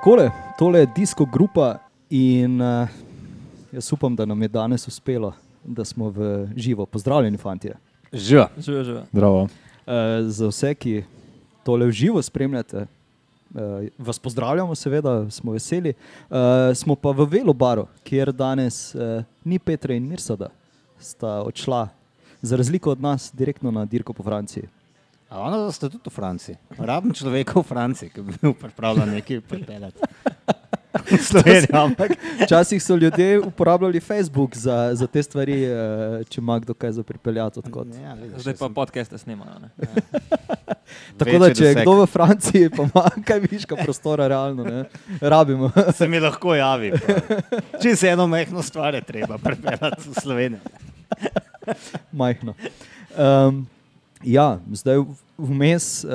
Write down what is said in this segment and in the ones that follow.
Takole, tole je disko grupa in uh, jaz upam, da nam je danes uspelo, da smo v živo. Pozdravljeni, fanti. Živa. Živijo, živijo. Zdravo. Uh, za vse, ki tole v živo spremljate, uh, vas pozdravljamo, seveda smo veseli. Uh, smo pa v Velobaru, kjer danes uh, ni Petra in Mirsada, sta odšla, za razliko od nas, direktno na dirko po Franciji. A ona sta tudi v Franciji. Rabim človeka v Franciji, ki bi bil pripravljen nekaj pripeljati. Včasih so ljudje uporabljali Facebook za, za te stvari, uh, če ima kdo kaj za pripeljati. odkot. Ja, vidiš, Zdaj pa sem podcaste snimajo. ne. Tako da, če je kdo v Franciji, pa ima kaj viška prostora, realno, ne, rabimo. se mi lahko javi. pa. Če se eno mehko stvar je treba pripeljati v Slovenijo. Majhno. Um, ja, zdaj vmes uh,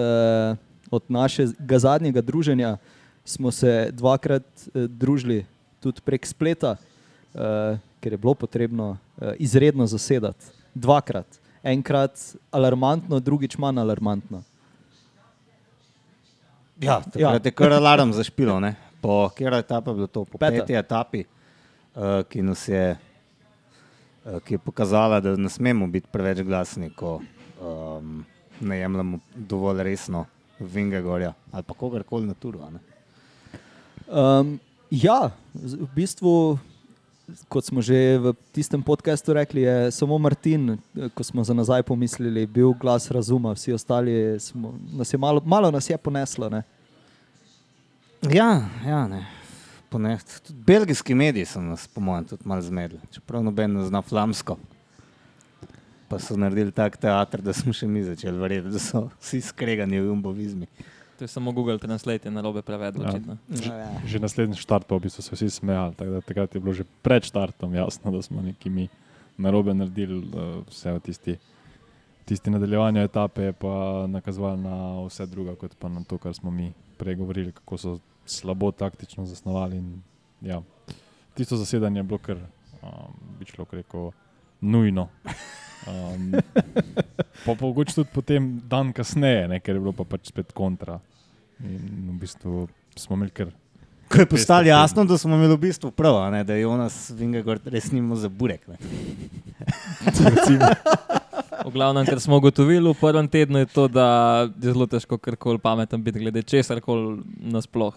od našega zadnjega druženja smo se dvakrat uh, družili tudi prek spleta, uh, ker je bilo potrebno uh, izredno zasedati. Dvakrat. Enkrat alarmantno, drugič manj alarmantno. Ja, takrat je kar alarm zašpilo. Ne? Po kateri etapi je bilo to? Po Peta. peti etapi, uh, ki nas je, uh, ki je pokazala, da ne smemo biti preveč glasni, ko um, ne jemljemo dovolj resno Vingegorja ali pa kogarkoli na turu. a ne. Um, ja, v bistvu, kot smo že v tistem podkastu rekli, je samo Martin, eh, ko smo za nazaj pomislili, bil glas razuma, vsi ostali smo, nas je malo, malo nas je poneslo. Ne? Ja, ja ne. Ponest. Tudi belgijski mediji so nas, po mojem, tudi malo zmedli, čeprav noben ne zna flamsko. Pa so naredili tak teater, da smo še mi začeli verjeti, da so vsi skregani v umbovizmi. To je samo Google Translate na robe prevedel. Ja. očitno. Ja. Že naslednji štart pa v bistvu so vsi smejali. tako da Takrat je bilo že pred štartom jasno, da smo neki mi narobe naredili eh, vse v tisti, tisti nadaljevanju etape, je pa nakazoval na vse drugo, kot pa na to, kar smo mi prej govorili, kako so slabo taktično zasnovali. In, ja, tisto zasedanje je bilo kar, um, bi človek rekel, nujno. Um, pa mogoče tudi potem dan kasneje, ne, ker je bilo pa pač spet kontra. In v bistvu smo imeli kar Ko je postalo jasno, da smo imeli v bistvu prav, a ne, da je Jonas Vingegor res nimo za burek. V glavnem, kar smo ugotovili v prvem tednu, je to, da je zelo težko karkoli pameten biti, glede česar koli nasploh.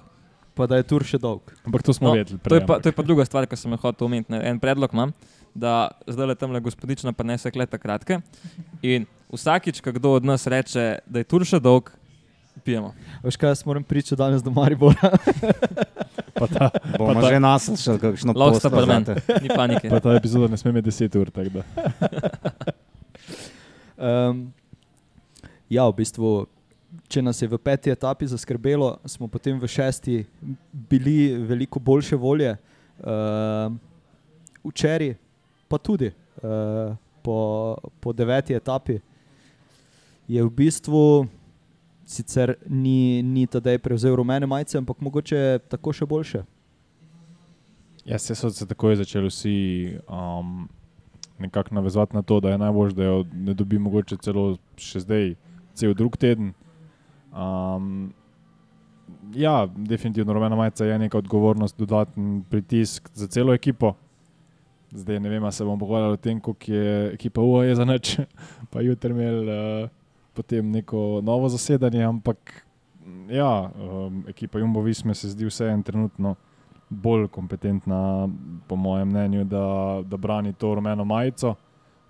Pa da je tur še dolg. ampak to smo No, vedeli. To je, pa, to je pa druga stvar, ki sem jo hotel omeniti. En predlog imam, da zdaj le tam le gospodična prenese kleta kratke. In vsakič, ko kdo od nas reče, da je tur še dolg, pijemo. Veš kaj, jaz moram pričati danes do Maribora. pa, ta, Bomo Pa ta- že nas še kakšno Lahko sta zate. ni panike. pa ta epizoda ne sme imeti 10 ur. tako da. Um, ja, v bistvu, če nas je v peti etapi zaskrbelo, smo potem v šesti bili veliko boljše volje. Uh, včeraj, pa tudi uh, po, po deveti etapi, je v bistvu sicer ni, ni tedaj prevzel rumene majice, ampak mogoče tako še boljše. Ja, se so se takoj začeli vsi um, nekako navezovati na to, da je najbolj, da jo ne dobi mogoče celo še zdaj, cel drug teden. Um, ja, definitivno rumena majica je neka odgovornost, dodaten pritisk za celo ekipo. Zdaj ne vem, ali se bomo pogovarjali o tem, kako je ekipa UAE za noč, pa jutri imel uh, neko novo zasedanje, ampak ja, um, ekipa Jumbo Visme se zdi vseeno trenutno bolj kompetentna, po mojem mnenju, da, da brani to rumeno majico.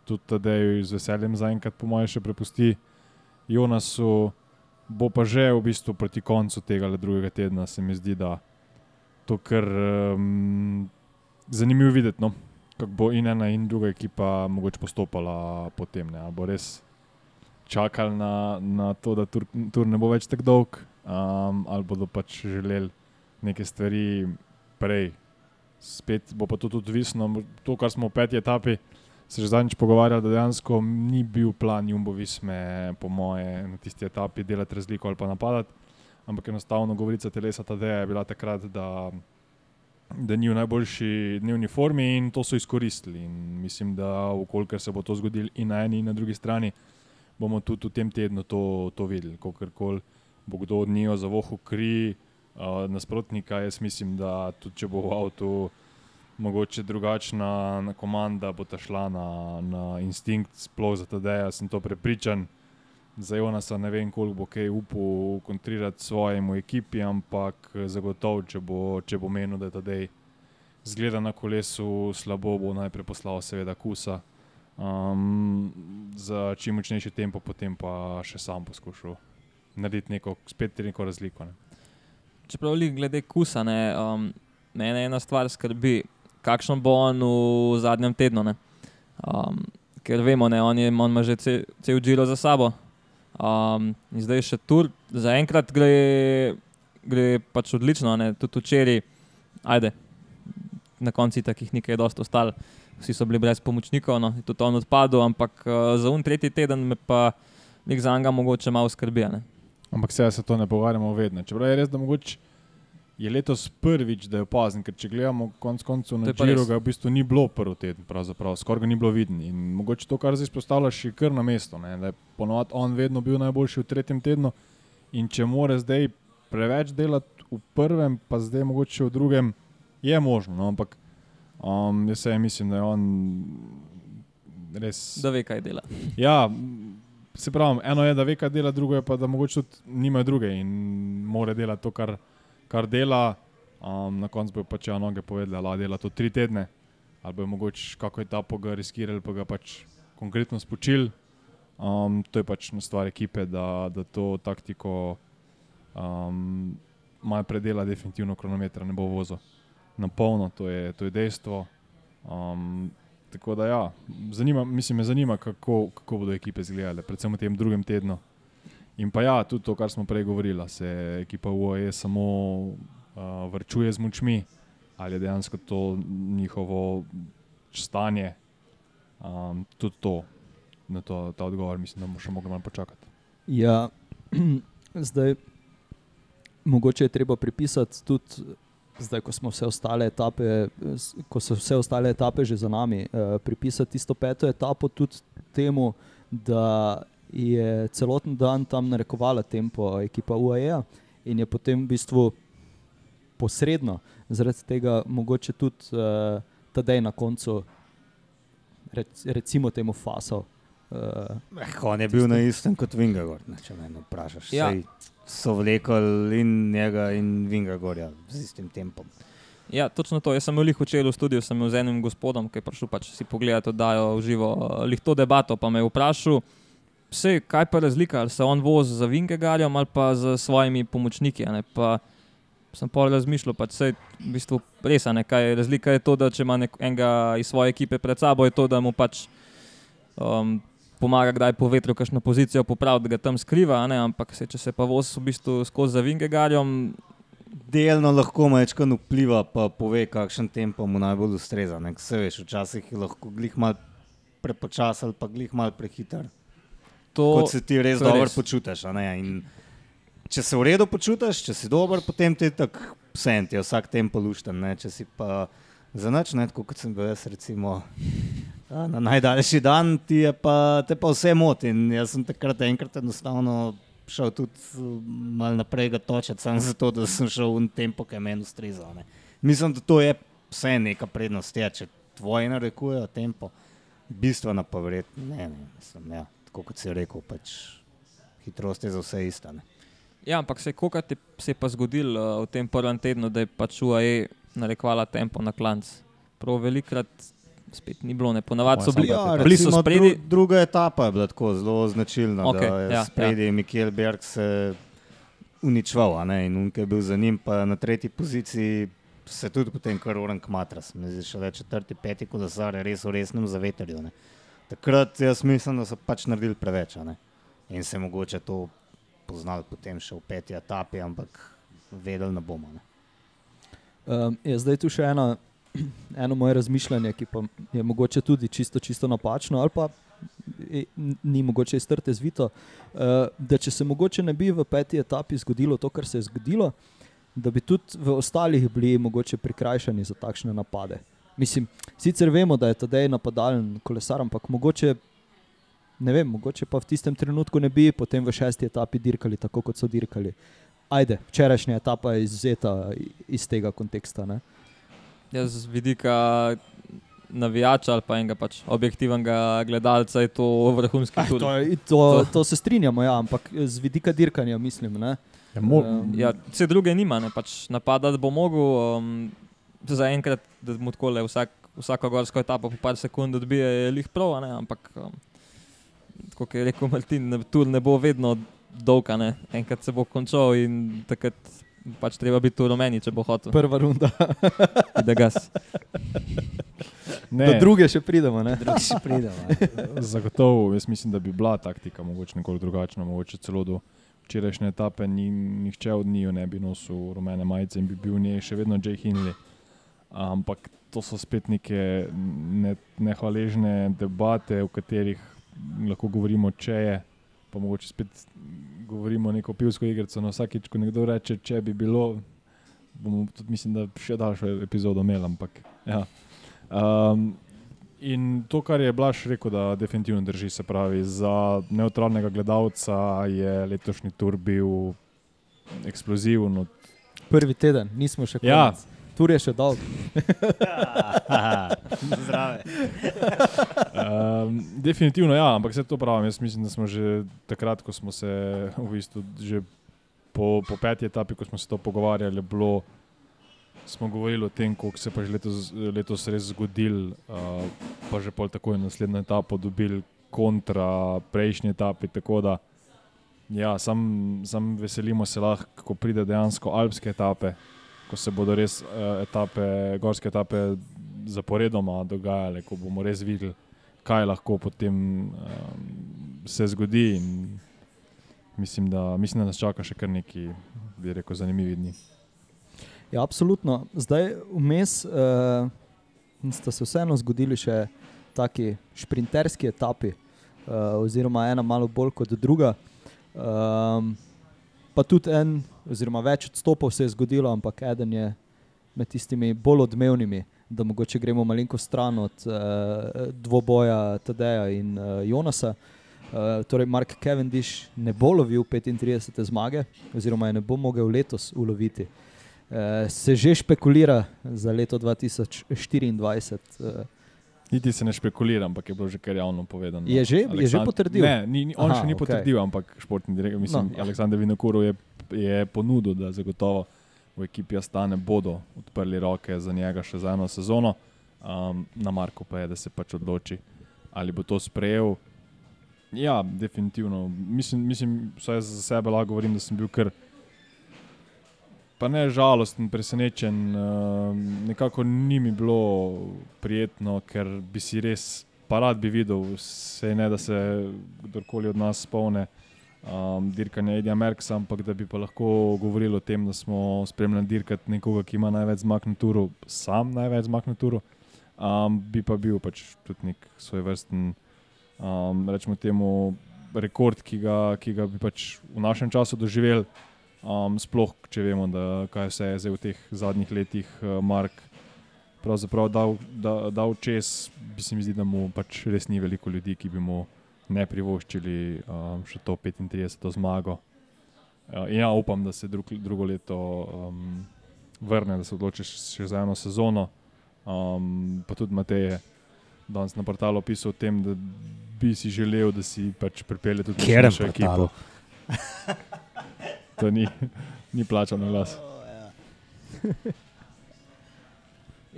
Tudi da jo z veseljem zaenkrat, po mojem, še prepusti Jonasu. Bo pa že v bistvu proti koncu tega drugega tedna, se mi zdi, da to kar um, zanimivo videti, no? Kako bo in ena in druga ekipa mogoče postopala potem. Ne? Ali bo res čakali na, na to, da tur, tur ne bo več tako dolg, um, ali bodo pač želeli neke stvari prej. Spet bo pa to tudi odvisno. To, kar smo v peti etapi se že zadnjič pogovarjali, da dejansko ni bil plan Jumbo Visme, po moje, na tisti etapi delati razliko ali pa napadati. Ampak enostavno govorica telesa Tadeja je bila takrat, da, da ni v najboljši dnevni formi in to so izkoristili. In mislim, da ukolikor se bo to zgodilo in na eni in na drugi strani, bomo tudi v tem tednu to, to videli. Kakorkoli bo kdo od njih zavohal kri, uh, nasprotnika. Jaz mislim, da tudi če bo v avtu mogoče drugačna na komanda, bo ta šla na, na instinkt, sploh za TD-ja, sem to prepričan. Za Jonasa ne vem, koliko bo kaj upal kontrirati svojemu ekipi, ampak zagotovo, če bo, če bo menil, da je TD zgleda na kolesu slabo, bo najprej poslal seveda kusa. Um, za čim močnejši tempo, potem pa še sam poskušal narediti neko, spet neko razliko. Ne. Čeprav li glede kusa, ne, um, mene ena stvar skrbi, kakšno bo on v zadnjem tednu. ne. Um, ker vemo, da on, je- on ima že ce- cel giro za sabo. Um, in zdaj še tur, zaenkrat gre, gre pač odlično, ne. tudi včeraj, ajde, na koncu takih nekaj dosta ostalo. Vsi so bili brez pomočnikov, no, tudi on odpadel, ampak uh, za un tretji teden me pa nek za njega mogoče malo skrbi. Ampak se se to ne pogovarjamo vedno. Čeprav je res, da mogoče je letos prvič, da je opazen, ker če gledamo konec koncev na je res. ga v bistvu ni bilo prvi teden, skoraj ga ni bilo vidno. In mogoče to, kar zdaj izpostavljaš, je kar na mestu. Ne? Da je ponovadi on vedno bil najboljši v tretjem tednu in če more zdaj preveč delati v prvem, pa zdaj mogoče v drugem, je možno. No? Ampak um, jaz se mislim, da je on res. Da ve, kaj dela. Ja, se pravi, eno je, da ve, kaj dela, drugo je pa, da mogoče tudi nima druge in mora delati to, kar, kar dela. Um, na koncu bo pač ja noge povedali, da dela to tri tedne, ali bo mogoče kako etapo ga riskirali, pa ga pač konkretno spočil. Um, to je pač na stvar ekipe, da, da to taktiko um, malo predela, definitivno kronometra ne bo vozil na polno, to je, to je dejstvo. Um, Tako da, ja, zanima, mislim, me zanima, kako, kako bodo ekipe izgledale, predvsem v tem drugem tednu. In pa ja, tudi to, kar smo prej govorili, se ekipa UAE samo uh, vrčuje z močmi, ali je dejansko to njihovo stanje. Um, tudi to, na to, ta odgovor, mislim, da bomo še mogli malo počakati. Ja, zdaj, mogoče je treba pripisati tudi, zdaj, ko, vse ostale etape, ko so vse ostale etape že za nami, eh, pripisati tisto peto etapo tudi temu, da je celoten dan tam narekovala tempo ekipa UAE in je potem v bistvu posredno zaradi tega mogoče tudi uh, tadej na koncu, rec, recimo temu fasal. Uh, Eh, on je bil na istem kot Vingagor, če me vprašaš. Ja. So vlekli in njega in Vingagorja z istim tempom. Ja, točno to. Jaz sem lih včeraj v studiu, sem bil z enim gospodom, ki je prišel pač si pogledati, oddajo v živo, eh, lih to debato, pa me je vprašal, vse, kaj pa razlika, ali se on vozi z Vingegarjem ali pa z svojimi pomočniki. Pa sem pa razmišljal, pač sej, v bistvu res, ne, kaj je razlika je to, da če ima enega iz svoje ekipe pred sabo, je to, da mu pač um, pomaga kdaj po vetru, kakšno pozicijo popraviti, da ga tam skriva, ne, ampak se, če se pa vozi v bistvu skozi za Vingegarjem, Delno lahko majčkan vpliva, pa pove, kakšen tempo mu najbolj ustreza. Veš, včasih je lahko glih mal prepočasen pa glih mal prehiter. To Kot se ti res dobro res. počutiš. Če se v redu počutiš, če si dober, potem ti je tako vse ti je vsak tempo lušten. Ne? Če si pa za noč, kot sem bil jaz, recimo. Na najdaljši dan ti je pa, te pa vse moti. Jaz sem takrat enkrat enostavno šel tudi malo naprej ga točiti, samo zato, da sem šel v tempo, ki je meni ustrezal. ne. Mislim, da to je vse neka prednost. Je, če tvoji narekujejo tempo, bistveno pa verjetno ne. ne mislim, ja, tako kot si rekel, pač hitrost je za vse ista. Ne. Ja, ampak se je je, se je pa zgodilo uh, v tem prvem tednu, da je pač UAE narekovala tempo na klanc. Prav velikrat spet ni bilo, ne ponavadi so bili, ja, bili so spredi. Dru, druga etapa je bila tako zelo značilna, okay, da je ja, ja, spredi ja. Mikel Berg se uničval, a ne, in Unke je bil za njim, pa na tretji poziciji se tudi potem kar Oren Kmatras, mi zdi še le četrti, peti kolesar je res v resnem zavetrju. Ne. Takrat jaz mislim, da so pač naredili preveč, ne. in se mogoče to poznali potem še v peti etapi, ampak vedeli ne bomo. Ne. Um, je zdaj tu še ena, eno moje razmišljanje, ki pa je mogoče tudi čisto, čisto napačno, ali pa je, ni mogoče iz trte zvito. Uh, da če se mogoče ne bi v peti etapi zgodilo to, kar se je zgodilo, da bi tudi v ostalih bili mogoče prikrajšani za takšne napade. Mislim, sicer vemo, da je tedaj napadalen kolesar, ampak mogoče. Ne vem, mogoče pa v tistem trenutku ne bi potem v šesti etapi dirkali tako, kot so dirkali. ajde, včerajšnja etapa je izvzeta i- iz tega konteksta. Ne? Jaz z vidika navijača ali pa enega pač objektivnega gledalca je to vrhunski tur. to, je- to, to se strinjamo, ja, ampak z vidika dirkanja mislim. Ne? Ja, mo, Um, Ja, vse druge nima, ne, pač napadati bo mogel. Um, Zaenkrat, da mu tako le vsak, vsako gorsko etapo po par sekund odbije, je lih prav, a ne, ampak um, kot je rekel Martin, ne, tur ne bo vedno dolg, a ne. enkrat se bo končal in takrat pač treba biti tu rumeni, če bo hotel. Prva runda, Da gas. ne, do druge še pridemo. Ne? Drugi si pridemo. Zagotovo, jaz mislim, da bi bila taktika mogoče nekoliko drugačna, mogoče celo do včerajšnje etape. Ni, nihče od njiju ne bi nosil rumene majice in bi bil v njej še vedno Jay Hinley. Ampak to so spet neke ne, nehvaležne debate, v katerih lahko govorimo, če je. Pa mogoče spet govorimo neko pivsko igrico. No, vsakič, ko nekdo reče, če bi bilo, bomo tudi, mislim, da še daljšo epizodo imeli. Ampak, ja. um, In to, kar je Blaž rekel, da definitivno drži, se pravi, za neutralnega gledalca je letošnji tur bil eksploziven. Prvi teden, nismo še konec. Ja. Tur je še dolg. Zdrave. um, definitivno ja, ampak vse to pravim. Jaz mislim, da smo že takrat, ko smo se v bistvu že po, po peti etapi, ko smo se to pogovarjali, bilo, smo govorili o tem, koliko se je pa že letos, letos res zgodil, uh, pa že pol takoj naslednjo etapo dobili kontra prejšnji etapi. Tako da, ja, sam, sam veselimo se lahko, ko pride dejansko alpske etape, ko se bodo res uh, etape, gorske etape zaporedoma dogajale, ko bomo res videli, kaj lahko potem um, se zgodi. In Mislim da, mislim, da nas čaka še kar neki, bi rekel, zanimivi dni. Ja, absolutno. Zdaj, vmes uh, sta se vseeno zgodili še taki šprinterski etapi, uh, oziroma ena malo bolj kot druga. Um, pa tudi en, oziroma več odstopov se je zgodilo, ampak eden je med tistimi bolj odmevnimi, da mogoče gremo malenko stran od uh, dvoboja Tadeja in uh, Jonasa. Uh, torej, Mark Cavendish ne bo lovil 35. zmage, oziroma je ne bo mogel letos uloviti. Uh, se že špekulira za leto 2024. Uh, Niti se ne špekulira, ampak je bilo že kar javno povedano. Je že- je že potrdil? Ne, ni, ni, on Aha, še ni okej. potrdil, ampak športni direktor, mislim, No, no. Aleksandr Vinokurov je, je ponudil, da zagotovo v ekipi Astane bodo odprli roke za njega še za eno sezono. Um, na Marku pa je, da se pač odloči, ali bo to sprejel. Ja, definitivno. Mislim, mislim vsaj za sebe lahko govorim, da sem bil kar. Pa ne žalosten, presenečen, uh, nekako ni mi bilo prijetno, ker bi si res, pa rad bi videl, se ne da se kdorkoli od nas spomne um, dirkanja Edija Merksa, ampak da bi pa lahko govorili o tem, da smo spremljali dirkati nekoga, ki ima največ zmag na turu, sam največ zmag na turu, um, bi pa bil pač tudi nek svoj vrsten, um, rečemo temu, rekord, ki ga, ki ga bi pač v našem času doživeli. Um, sploh, če vemo, da kaj vse je zdaj v teh zadnjih letih uh, Mark pravzaprav dal, da, dal čez, bi se mi zdi, da mu pač res ni veliko ljudi, ki bi mu ne privoščili um, še to 35. zmago. Uh, ja, upam, da se drug, drugo leto um, vrne, da se odloči še za eno sezono. Um, pa tudi Matej je danes na portalu pisal o tem, da bi si želel, da si pač pripelje tudi Katerem močnejšo ekipo. To ni, ni plačal na glas.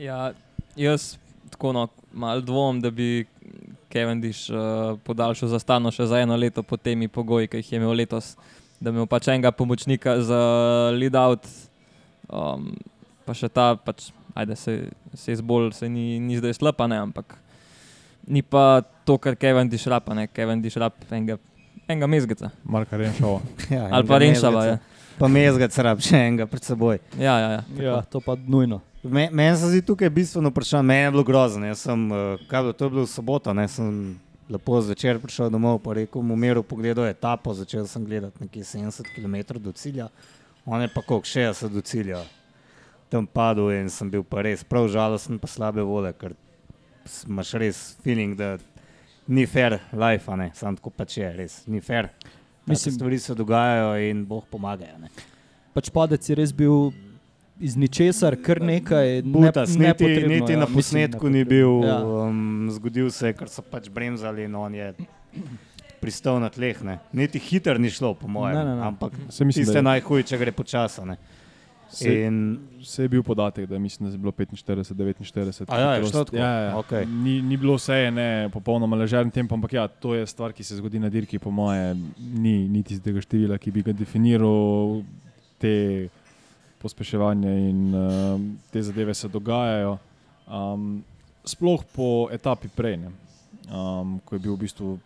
Ja, jaz tako no, malo dvomim, da bi Cavendish uh, podaljšal za stano še za eno leto po temi pogoji, ki jih je imel letos, da imel pač enega pomočnika za lead out, um, pa še ta, pač, ajde, se, se izbolj, se ni, ni zdaj slaba, ampak ni pa to, kar Cavendish rapa, ne, Cavendish rap enega, enega mezgeca. Marka Renšova. Ja, Ali pa Renšava, ja. Pa mezgec rab še enega pred seboj. Ja, ja, ja. Ja, to pa nujno. Me- Meni se zdi tukaj bistveno vprašanje. Meni je bilo grozno. Jaz sem, eh, kaj bilo, to je bilo v soboto, ne sem lepo zvečer prišel domov, pa rekel, v miru pogledal etapo, začel sem gledati nekje 70 km do cilja, on je pa koliko 60 do cilja. Tam padel in sem bil pa res prav žalosten, pa slabe vole, ker imaš res feeling, da ni fair life, a ne, samo tako pač je, res ni fair. Mislim, Mislim- stvari se dogajajo in Bog pomaga. Ne. pač padec je res bil iz ničesar, kar nekaj. Ne, Butas, niti, niti ja, na mislim, posnetku ni nepotrebno. bil, Ja. um, zgodil se je, ker so pač bremzali in on je pristal na tleh. Ne. Niti hiter ni šlo, po mojem. Ne, ne, ne. Ampak Saj mislim, tiste da je- najhujše, če gre počasi. Se- In Vse je bil podatek, da mislim, da je bilo 45, 49. A ja, hitrost. Ja, ja, ja. Okej. Ni, ni bilo vse ne popolnoma ležerno tempo, ampak ja, to je stvar, ki se zgodi na dirki, po moje, ni niti z tega števila, ki bi ga definiral. Te pospeševanja in uh, te zadeve se dogajajo. Um, sploh po etapi prej, ne, um, ko je bil v bistvu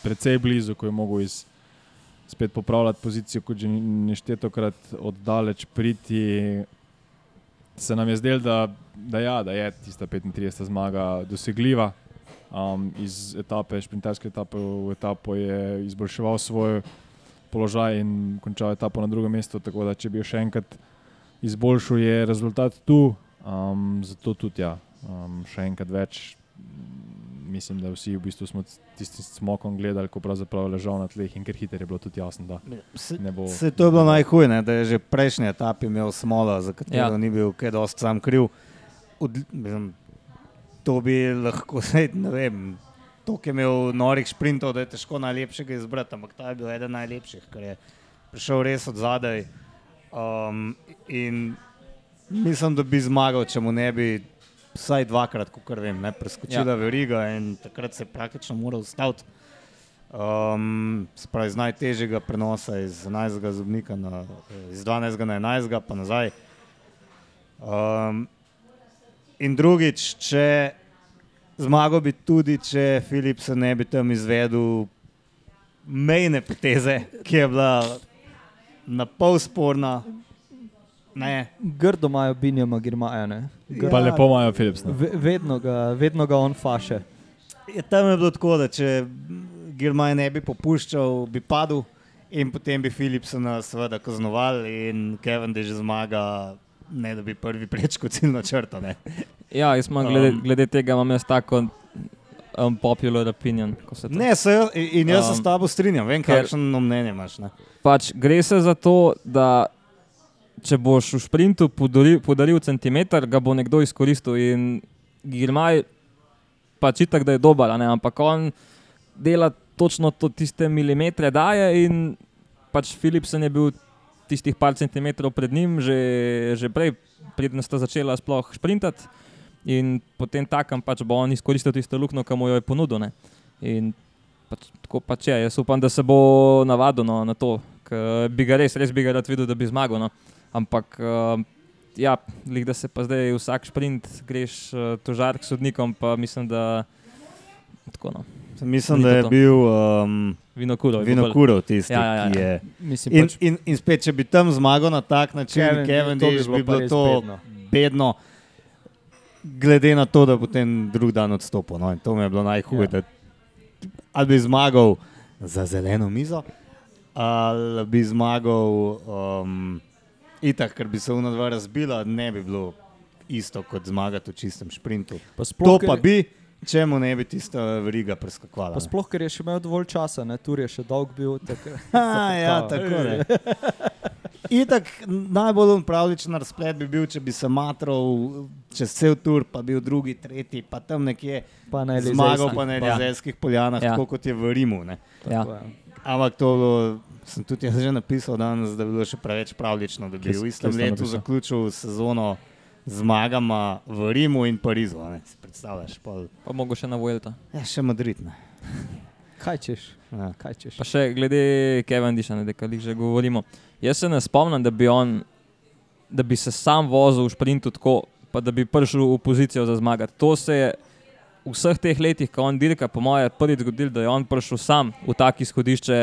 precej blizu, ko je mogel iz, spet popravljati pozicijo, kot že neštetokrat oddaleč priti. Se nam je zdelo, da, da, ja, da je tista 35 zmaga dosegljiva. Um, iz etape, šprinterske etape v etapo je izboljševal svoj položaj in končal etapo na drugem mestu. Tako da, če bi jo še enkrat izboljšal, je rezultat tu. Um, zato tudi ja, um, še enkrat več. Mislim, da vsi v bistvu smo tisti smokom gledali, ko pravzaprav ležal na tleh in ker hiter je bilo tudi jasno, da se, ne bo. se to je bilo najhuje, ne, da je že prejšnji etapi imel smola, za katero Ja. ni bil kaj dosti sam kriv. Od, mislim, to bi lahko, sej, ne vem. To, ki je imel norih sprintov, da je težko najlepšega izbrati, ampak ta je bil eden najlepših, ker je prišel res od zadaj. Um, in mislim, da bi zmagal, če mu ne bi vsaj dvakrat, kot vem, ne, preskočila ja. veriga in takrat se je praktično moral ustaviti. Um, spravi, iz najtežjega prenosa iz 11. zobnika na iz 12. na 11. pa nazaj. Um, in drugič, če zmagal bi tudi, če Filip se ne bi tam izvedel mejne poteze, ki je bila na pol sporna. Ne, Grdo imajo Binjama Girmaja. ne. Grdo. Pa lepo imajo Philipsna. Ve- Vedno ga, vedno ga on faše. Je tam je bilo tako, da če Girmaj ne bi popuščal, bi padel in potem bi Philipsona seveda kaznoval in Kevin, da že zmaga, ne da bi prvi prečko ciljno črto. Ne. Ja, jaz imam glede, Um. glede tega imam jaz tako um, popular opinion. ko se to- Ne, se, in jaz se Um, s tabo strinjam, vem, kakšno mnenje imaš. Ne. Pač gre se za to, da če boš v sprintu podaril, podaril centimeter, ga bo nekdo izkoristil. In Girmaj pač itak, da je dober, ampak on dela točno to, tiste milimetre daje in pač Philipsen je bil tistih par centimetrov pred njim, že, že prej, preden sta začela sploh sprintati. In potem takem pač bo on izkoristil tisto luknjo, ki mu jo je ponudil. Ne? In pač, tako pač je. Jaz upam, da se bo navadil no, na to, ker bi ga res, res bi ga rad videl, da bi zmagal. No. Ampak, uh, ja, lih, da se pa zdaj vsak sprint greš uh, tožar k sodnikom, pa mislim, da tako no. Mislim, da je to. bil um, Vinokurov. Vinokurov tisti, Ja, ja, ja. ki je. Mislim, In, pač, in, in spet, če bi tam zmagal na tak način, Kevin, Kevin, to bi Dish, bi bilo to bedno. bedno, glede na to, da bo potem drug dan odstopil. No, in to mi je bilo najhuje. Ja. Ja. Ali bi zmagal za zeleno mizo, ali bi zmagal um, itak, ker bi se uno dva razbila, ne bi bilo isto kot zmagati v čistem sprintu. pa To sploh, pa ker- bi, če mu ne bi tista veriga preskakovala. Pa sploh, ker je še imel dovolj časa, ne? tur je še dolg bil. takrat. Ha, ja, tako je. Itak najbolj pravličen razplet bi bil, če bi se matral čez cel tur, pa bil drugi, tretji, pa tam nekje Pa zmagal, pa na Ja. Elizejskih poljanah, Ja. tako kot je v Rimu. Ne. Ja. Je. Ampak to bilo, sem tudi jaz že napisal danes, da bi bilo še preveč pravlično, da bi s- v istem letu zaključil sezono zmagama v Rimu in Parizu. a Ne. Si predstavljaš? Pol, Pa mogo še na Vuelta. ja, še Madrid. Ne. Kaj češ? Ja. Kaj češ? Pa še glede Kevindisha, ne, da kar že govorimo. Jaz se ne spomnim, da bi, on, da bi se sam vozil v sprintu tako, pa da bi prišel v pozicijo za zmagati. To se je v vseh teh letih, ko on dirka, po mojem, prvič zgodil, da je on prišel sam v tako izhodišče,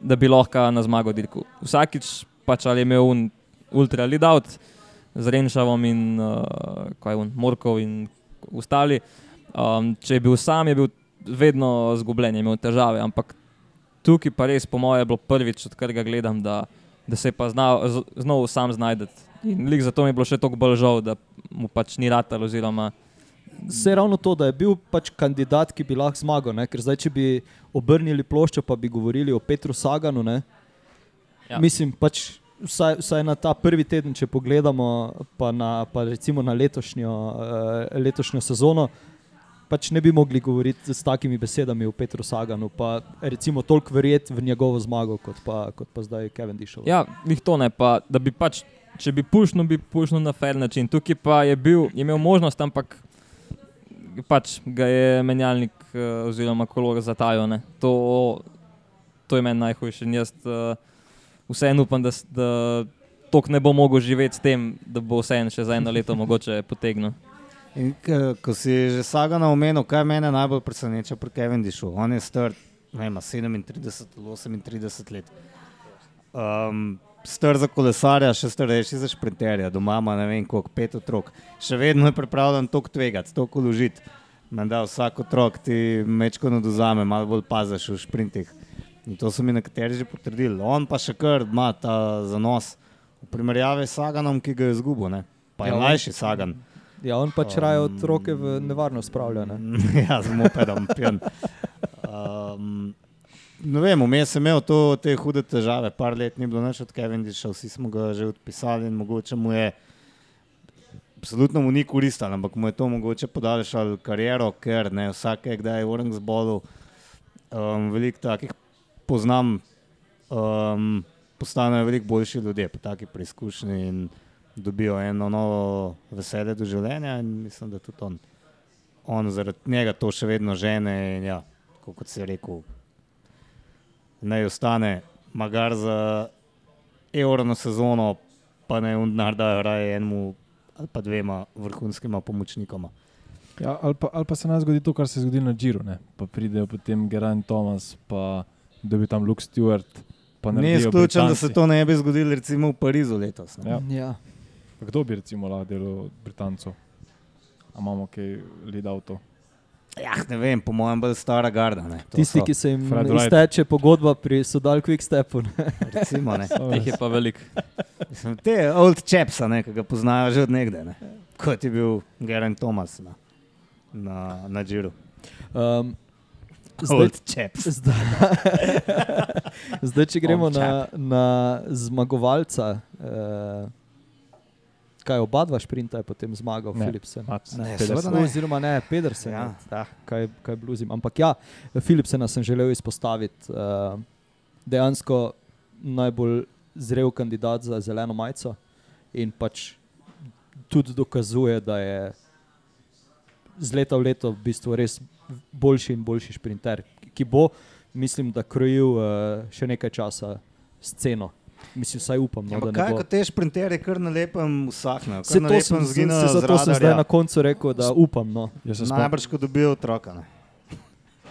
da bi lahko na zmago dirkal. Vsakič pač ali je imel un ultra lead out z Renšavom in uh, kaj je un, Morkov in ostali. Um, če je bil sam, je bil vedno zgubljen, je imel težave, ampak tukaj pa res, po mojem, je bilo prvič, odkar ga gledam, da, da se je pa znal, z- znal sam znajti. In lik zato mi je bilo še toliko bolj žal, da mu pač ni ratal. Oziroma, Se ravno to, da je bil pač kandidat, ki bi lahko zmagal. Ne? Ker zdaj, če bi obrnili ploščo, pa bi govorili o Petru Saganu. Ne? Ja. Mislim, pač vsaj, vsaj na ta prvi teden, če pogledamo, pa, na, pa recimo na letošnjo, uh, letošnjo sezono, pač ne bi mogli govoriti s takimi besedami o Petru Saganu, pa recimo toliko verjeti v njegovo zmago, kot pa, kot pa zdaj Kevin Dišov. Ja, njih to ne, pa da bi pač, če bi pušnil, bi pušnil na fair način. Tukaj pa je bil, je imel možnost, ampak pač ga je menjalnik uh, oziroma kolor zatajal. ne. To, to je meni najhujše. In Jaz uh, vseeno upam, da, da tok ne bo mogel živeti s tem, da bo vseeno še za eno leto mogoče potegnil. In, k, ko si že Sagana omenil, kaj mene najbolj preseneča pri Kevindishu. On je star ne vem, a 37 ali 38 let. Um, star za kolesarja, še starejši za šprinterja, doma ima ne vem koliko, pet otrok. Še vedno je pripravljen toliko tvegati, toliko uložiti. Menda vsak otrok ti mečko naduzame, malo bolj paziš v šprintih. In to so mi nekateri že potrdili. On pa še kar ima ta zanos v primerjavi s Saganom, ki ga je izgubil. ne. Pa je Ja, mlajši Sagan. Ja, on pač raje otroke v nevarnost spravlja. Ne? ja, z mopedom, pijan. Um, ne vem, vmes sem imel to, te hude težave, par let ni bilo več od Kevindisha, vsi smo ga že odpisali in mogoče mu je, absolutno mu ni koristilo, ampak mu je to mogoče podaljšalo kariero, ker ne vsak je kdaj v Orengsbolu, um, veliko takih poznam, um, postanejo veliko boljši ljudje po taki preizkušnji in dobijo eno novo veselje do življenja in mislim, da tudi on on zaradi njega to še vedno žene. In ja, kot si rekel, naj ostane, magar za evro sezono, pa naj unar dajo raje enemu ali pa dvema vrhunskima pomočnikoma. Ja, ali, pa, ali pa se nam zgodi to, kar se je zgodilo na Džiru. Ne? Pa pridejo potem Geraint Thomas, pa dobi tam Luke Stewart. naredijo izključen, da se to ne bi zgodilo recimo v Parizu letos. Ne? Ja. Ja. Pa Kdo bi recimo lahko delal Britancov? A imamo kaj lead avto? Ja, ne vem, po mojem, bolj stara garda. Ne? To Tisti, so, ki se jim izteče pogodba pri Sodal Quickstepu. ne. recimo, ne. Teh je pa veliko. Mislim, Te old chaps, ne, ki ga poznajo že od nekdaj, kot je bil Geraint Thomas na, na, na Džiru. Um, zdaj, Old chaps. zdaj, zdaj, če gremo na, na zmagovalca, uh, kaj oba dva šprinta je potem zmagal, Ne. Philipsen. Mats Ne, seveda ne. Oziroma ne, Pedersen. Ja. Ja. Kaj, kaj bluzim. Ampak ja, Philipsena sem želel izpostaviti. Uh, dejansko najbolj zrel kandidat za zeleno majico in pač tudi dokazuje, da je z leta v leto v bistvu res boljši in boljši šprinter, ki bo, mislim, da krojil uh, še nekaj časa sceno. Mislim, vsaj upam, no, da kaj, ne bo. ko te šprinterje kar na lepem usahnejo, Se kar na to lepem sem, se, zato sem zdaj na koncu rekel, da upam. No. Najbrž, ko dobijo otroka. Ne?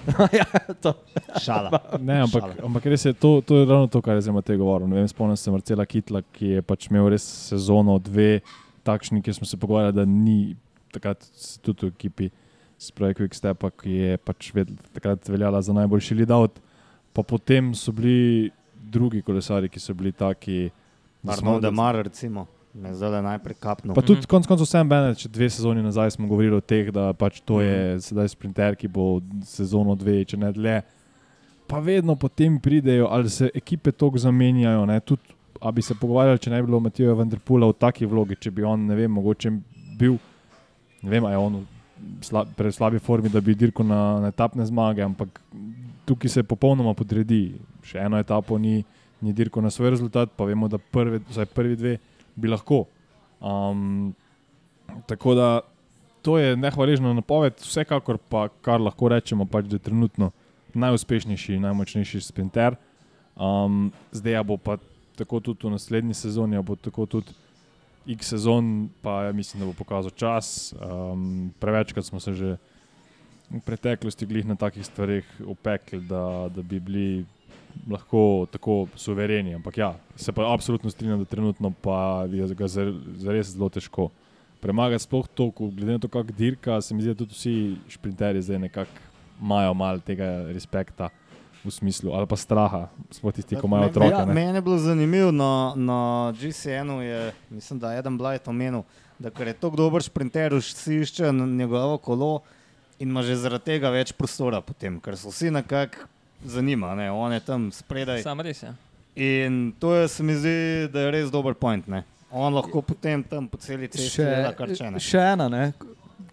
ja, to. Šala. Ne, ampak, Šala. ampak res je to, to je ravno to, kar je zdaj Matej govoril. Ne Vem, spomnim se Marcela Kitla, ki je pač imel res sezono, dve, takšni, ki smo se pogovarjali, da ni takrat tudi v ekipi Spray Quick Step, ki je pač ved, takrat veljala za najboljši lead-out. Pa potem so bili drugi kolesari, ki so bili taki. Arnold Demar, recimo, me zdaj najprej kapnil. Pa tudi Mhm. konec koncev Sam Bennett, če dve sezoni nazaj smo govorili o teh, da pač to je Mhm. sedaj sprinter, ki bo sezono dve, če ne dlje. Pa vedno potem pridejo, ali se ekipe tako zamenjajo. Ne? Tudi, a bi se pogovarjali, če ne bi bilo Matija Vendrpula v taki vlogi, če bi on, ne vem, mogoče bil, ne vem, a je on v sla, pre slabi formi, da bi dirkal na, na etapne zmage, ampak tukaj se popolnoma podredi. Še eno etapo ni, ni dirkal na svoj rezultat, pa vemo, da prve, vsaj prvi dve bi lahko. Um, tako da to je nehvaležna napoved, vsekakor pa, kar lahko rečemo, pač, da je trenutno najuspešnejši, najmočnejši sprinter. Um, zdaj ja bo pa tako tudi v naslednji sezoni, a bo tako tudi X sezon, pa ja mislim, da bo pokazal čas. Um, prevečkrat smo se že v preteklosti glih na takih stvareh upekli, da, da bi bili lahko tako suvereni. Ampak ja, se pa absolutno strinjam, da trenutno pa je ga za- zares zelo težko premagati. Sploh to, glede na to, kako dirka, se mi zdi, da tudi vsi šprinterji zdaj nekako imajo malo tega respekta. V smislu, ali pa straha, sploh tisti, ki imajo otroke. Ja, meni je bilo zanimivo na, na GCN-u, je, mislim, da je Adam Blight omenil, da ker je tako dober šprinter, vsi iščejo na njegovo kolo in ima že zaradi tega več prostora potem, ker so vsi nekako zanima, ne? on je tam spredaj. Sam res je. In to je, se mi zdi, da je res dober point. Ne? On lahko potem tam po celi cesti dela kar če ne. še ena, ne?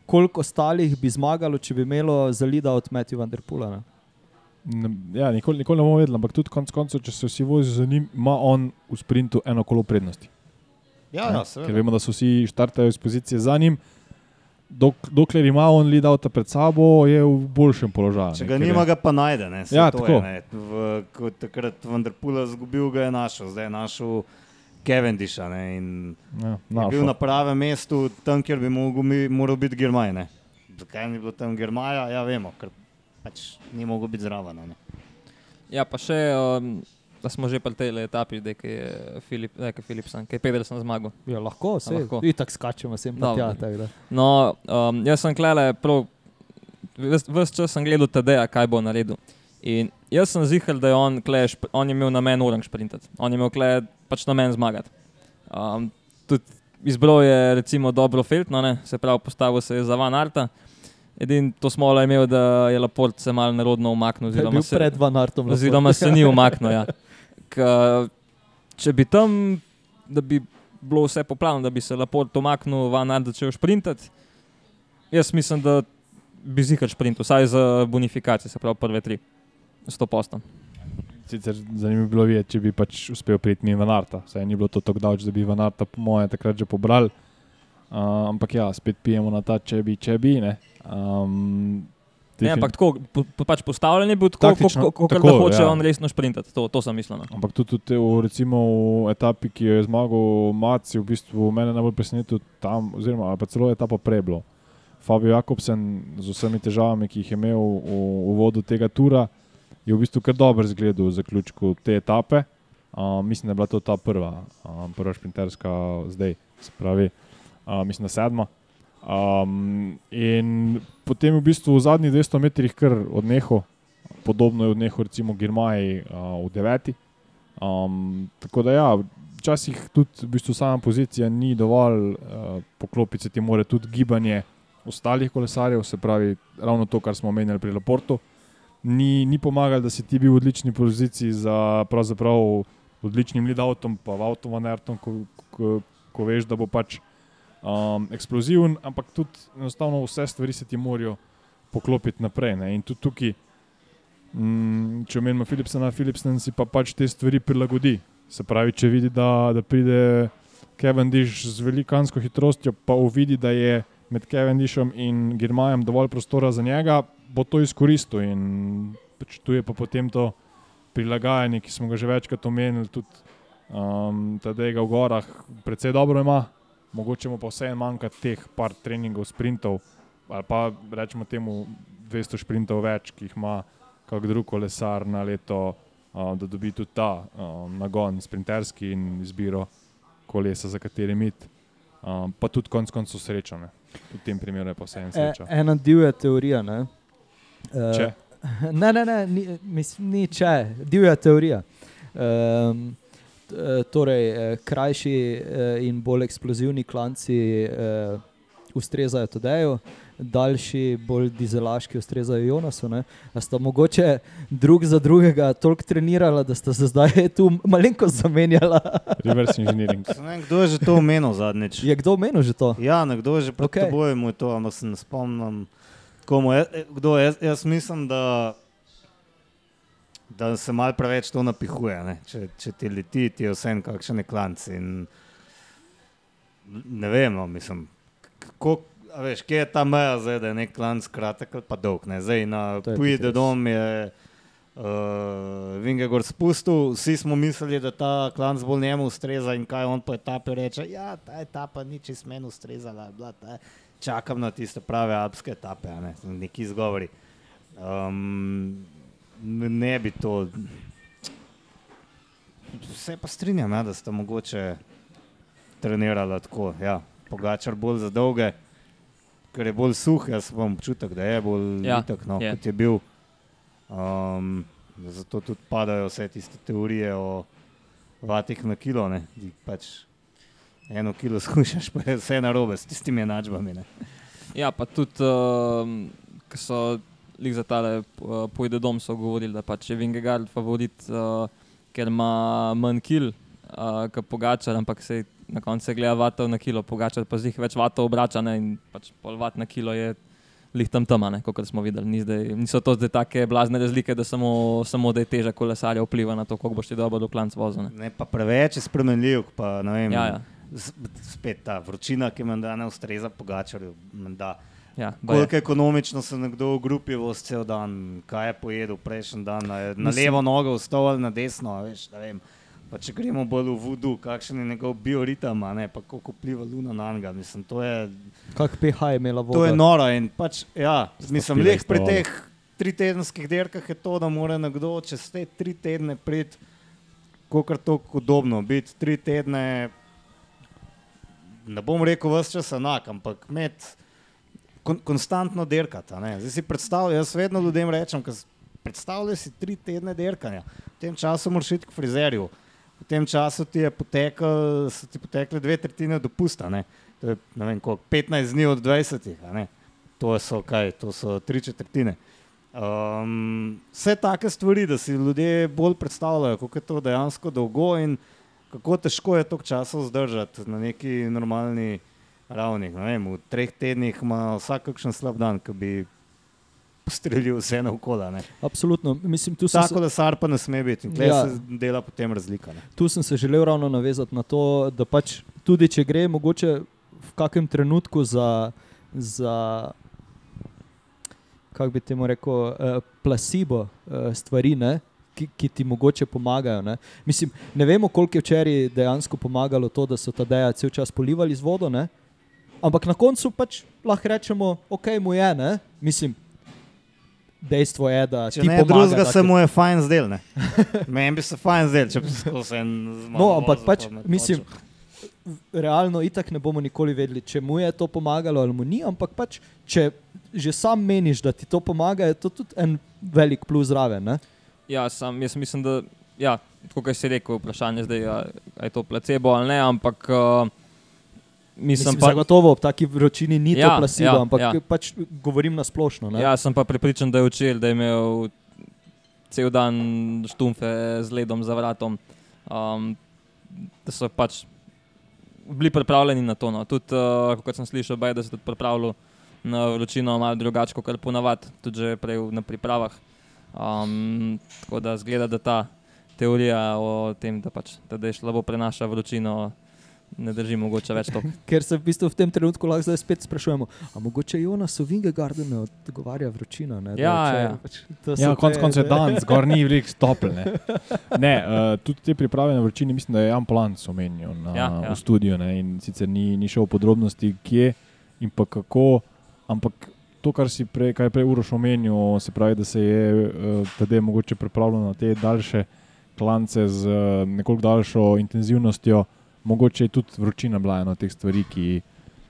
koliko ostalih bi zmagalo, če bi imelo zalida od Matthew Vanderpula. Ne? Ja, nikoli, nikoli ne bomo vedeli, ampak tudi konec koncev, če se vsi vozijo za njim, ima on v sprintu eno kolo prednosti. Ja, ja, Ker vemo, da so vsi štartajo iz pozicije za njim. Dok, dokler ima on lead avta pred sabo, je v boljšem položaju. Če ga ker je- nima, ga pa najde. Ne? Saj Ja, to tako. Je, ne? v, ko takrat Vanderpula zgubil, ga je našel, zdaj je našel Cavendisha. Ne? In Ja, je bil na pravem mestu, tam, kjer bi mogel, mi- moral biti Germaj. Ne? Zakaj ni bilo tam Germaja? Ja, vemo, ker pač ni mogel biti zraven. Ja, pa še, um, da smo že pri tej etapi, da je Filip, da je Filipsen, ki je Pedersen zmagal. Ja, lahko, se lahko. Itak skačemo sem pa tja. tako da. No, um, jaz sem klele prav, vse čas sem gledal TD-ja, kaj bo naredil. In jaz sem zihal, da je on, kle, on je imel namen orang sprintati, on je imel kle, pač namen zmagati. Um, tudi izbral je recimo dobro Feltno, ne? se pravi postavil se je za Van Arta. Edin to smo le imeli, da je Laport se mal narodno umaknil. Oziroma se- pred Van Artom. Oziroma se ni umaknil. Ja. K, če bi tam, da bi bilo vse po planu, da bi se lepo umaknil, van Art začel sprintati, jaz mislim, da bi zihar sprintal, vsaj za bonifikacijo, se pravi prve tri, sto postom. Sicer zanimivo bi bilo videti, če bi pač uspel priti mi Vanarta. Saj ni bilo to tako daleč, da bi Vanarta, po mojem, takrat že pobral. Uh, ampak ja, spet pijemo na ta, če bi, če bi. Ne, um, Ne, ampak tako, po, pač postavljen je bil tako, kot da tako, hoče ja. on resno sprintati, to, to sem mislil. No. Ampak tudi, tudi v, recimo, v etapi, ki jo je zmagal Maci, v bistvu mene najbolj presenetil tam, oziroma pa celo etapa prej bilo. Fabio Jakobsen z vsemi težavami, ki jih je imel v uvodu tega tura, je v bistvu kar dober zgled v zaključku te etape. Uh, mislim, da je bila to ta prva, uh, prva šprinterska zdaj, se pravi, uh, mislim, da sedma. Um, in potem je v bistvu v zadnjih 200 metrih kar odnehal, podobno je odnehal recimo Girmaj uh, v deveti. Um, tako da ja, včasih tudi v bistvu sama pozicija ni dovolj, uh, poklopiti se ti more tudi gibanje ostalih kolesarjev, se pravi ravno to, kar smo omenjali pri Laportu. Ni, ni pomagalo, da si ti bil v odlični poziciji za pravzaprav odličnim lead avtom, pa van Aertom, ko, ko, ko veš, da bo pač um, eksploziven, ampak tudi enostavno vse stvari se ti morajo poklopiti naprej. Ne? In tudi tukaj, mm, če omenimo Philipsona, Philipson si pa pač te stvari prilagodi. Se pravi, če vidi, da, da pride Cavendish z velikansko hitrostjo, pa uvidi, da je med Cavendishom in Germajem dovolj prostora za njega, bo to izkoristil. In pač tu je pa potem to prilagajanje, ki smo ga že večkrat omenili, tudi um, tedaj ga v gorah, precej dobro ima, mogoče mu pa vseeno manjka teh par treningov, sprintov, ali pa rečemo temu 200 sprintov več, ki jih ima kak drug kolesar na leto, uh, da dobi tudi ta um, nagon, sprinterski in izbiro kolesa, za kateri mit. Um, pa tudi konec koncev srečo. Ne. V tem primeru je pa vseeno E, sreča. ena divja teorija. Ne? Eh, Če? Ne, ne, ne, ni, mislim, ni če, divja teorija. Um, torej, eh, krajši eh, in bolj eksplozivni klanci eh, ustrezajo Todeju, daljši, bolj dizelaški ustrezajo Jonasu. Ne? A sta mogoče drug za drugega toliko trenirala, da sta se zdaj tu malenkost zamenjala. Reverse engineering. Ne kdo je že to omenil zadnjič. Je kdo omenil že to? Ja, nekdo je že pred okay. teboj mu je to, ampak se ne spomnim. Komu, eh, kdo, jaz, jaz mislim, da, da se mal preveč to napihuje. Ne? Če, če ti leti, ti je vse nekakšne klanci. In, ne vem, no, mislim, kako. A veš, kje je ta meja, zdaj, da je nek klanc kratek ali pa dolg? Ne? Zdaj, na res. dom je uh, Vingegor spustil, vsi smo mislili, da ta klanc bolj njemu ustreza in kaj on po etapi reče. Ja, ta etapa ni čist meni ustrezala, bila ta, čakam na tiste prave alpske etape, a ne, neki izgovori. Um, ne bi to. Vse pa strinjam, ja, da ste mogoče trenirali tako. Ja. Pogačar bolj za dolge, ker je bolj suh, jaz imam občutek, da je bolj Ja, itak, no, je. kot je bil. Um, zato tudi padajo vse tiste teorije o vatih na kilo. Ne, pač eno kilo skušaš, pa je vse narobe s tistimi enačbami. Ne. Ja, pa tudi, um, ko so lik za tale uh, pojde dom, so govorili, da pač je Vingegard favorit uh, ker ima manj kil, uh, kot pogačar, ampak se na koncu gleda vatov na kilo, pogačar pa zih več vatov obrača ne, in pač pol vat na kilo je lih tam tam, kot smo videli. Ni zdaj, niso to zdaj take blazne razlike, da samo, samo da je teža kolesarja vpliva na to, koliko boš ti dobro do klanc vozil. Ne, pa preveč je spremenljiv, pa ne vem. Ja, ja. Spet ta vročina, ki menda ne ustreza pogačarju. menda. Ja. Koliko ekonomično se nekdo v grupi vozi cel dan, kaj je pojedel prejšnji dan, a je na Mislim- levo nogo vstal ali na desno, a veš, ne vem. Pa če gremo bolj v vodu, kakšen je njegov bioritem, a ne pa koliko vpliva luna na njega. Mislim, to je, Kak pH je imela voda? to je noro. In pač, ja, mislim, leh pri teh tritedenskih dirkah je to, da mora nekdo čez te tri tedne priti, kot tako udobno, biti tri tedne, ne bom rekel, vse čas enak, ampak med kon, konstantno dirkati. a ne. Zdaj si predstavljaj, jaz vedno ljudem rečem, predstavljaj si tri tedne dirkanja. V tem času moraš iti k frizerju. V tem času ti je potekel, so ti potekle dve tretjine dopusta. Ne? To je ne vem, koliko, 15 dni od 20. a ne. To so kaj, to so tri četrtine. Um, vse take stvari, da si ljudje bolj predstavljajo, kako je to dejansko dolgo in kako težko je to časa vzdržati na neki normalni ravni. Ne Vem, v treh tednih ima vsak kakšen slab dan, ki bi postrelil vse naokolo. ne. Absolutno. Mislim, tu, sem se, Tako da sar pa ne sme biti tukaj Ja. se dela potem razlika. Ne. tu sem se želel ravno navezati na to, da pač tudi če gre mogoče v kakem trenutku za, za kako bi temu rekel, uh, plasibo uh, stvari, ne, ki, ki ti mogoče pomagajo. Ne. Mislim, ne vemo, koliko je včeraj dejansko pomagalo to, da so ta deja cel čas polivali z vodo, ne. Ampak na koncu pač lahko rečemo, ok, mu je, ne. mislim. Dejstvo je, da Če ti ne pomaga, drugega, da se te- mu je fajn zdel. ne. Meni bi se fajn zdel, če bi se skozi en zmago No, ampak pač, mislim, realno itak ne bomo nikoli vedeli, če mu je to pomagalo ali mu ni, ampak pač, če že sam meniš, da ti to pomaga, je to tudi en velik plus zraven. Ne? Ja, sam, jaz mislim, da ja, kot si rekel, vprašanje zdaj, a, a je to placebo ali ne, ampak uh, mislim, Mislim, pa, zagotovo ob taki vročini ni Ja, to plasivo, ja, ampak ja. pač govorim na splošno. Ne? ja, sem pa prepričan, da je učil, da je imel cel dan štumfe z ledom za vratom. Um, da so pač bili pripravljeni na to. No. Tudi, uh, kot sem slišal, baj, da se tudi pripravljal na vročino, malo drugače kot ponavadi, tudi že prej na pripravah. Um, tako da zgleda, da ta teorija o tem, da, pač, da, da je slabo prenaša vročino, ne drži mogoče več to. Ker se v bistvu v tem trenutku lahko zdaj spet sprašujemo, ali mogoče Jonas v Vingegardu ne odgovarja vročina. Ne, da Ja, če- ja. Pač, to Ja, te- koncev je dan, zgor ni veliko stopil. Ne, ne uh, tudi te priprave na vročini, mislim, da je Jan Plan omenil na, Ja, ja. v studiu. Ne, in sicer ni, ni šel v podrobnosti, kje in pa kako, ampak to, kar si prej, kar je prej Uroš omenil, se pravi, da se je uh, tedaj mogoče pripravljal na te daljše klance z uh, nekoliko daljšo intenzivnostjo, mogoče je tudi vročina bila ena od teh stvari, ki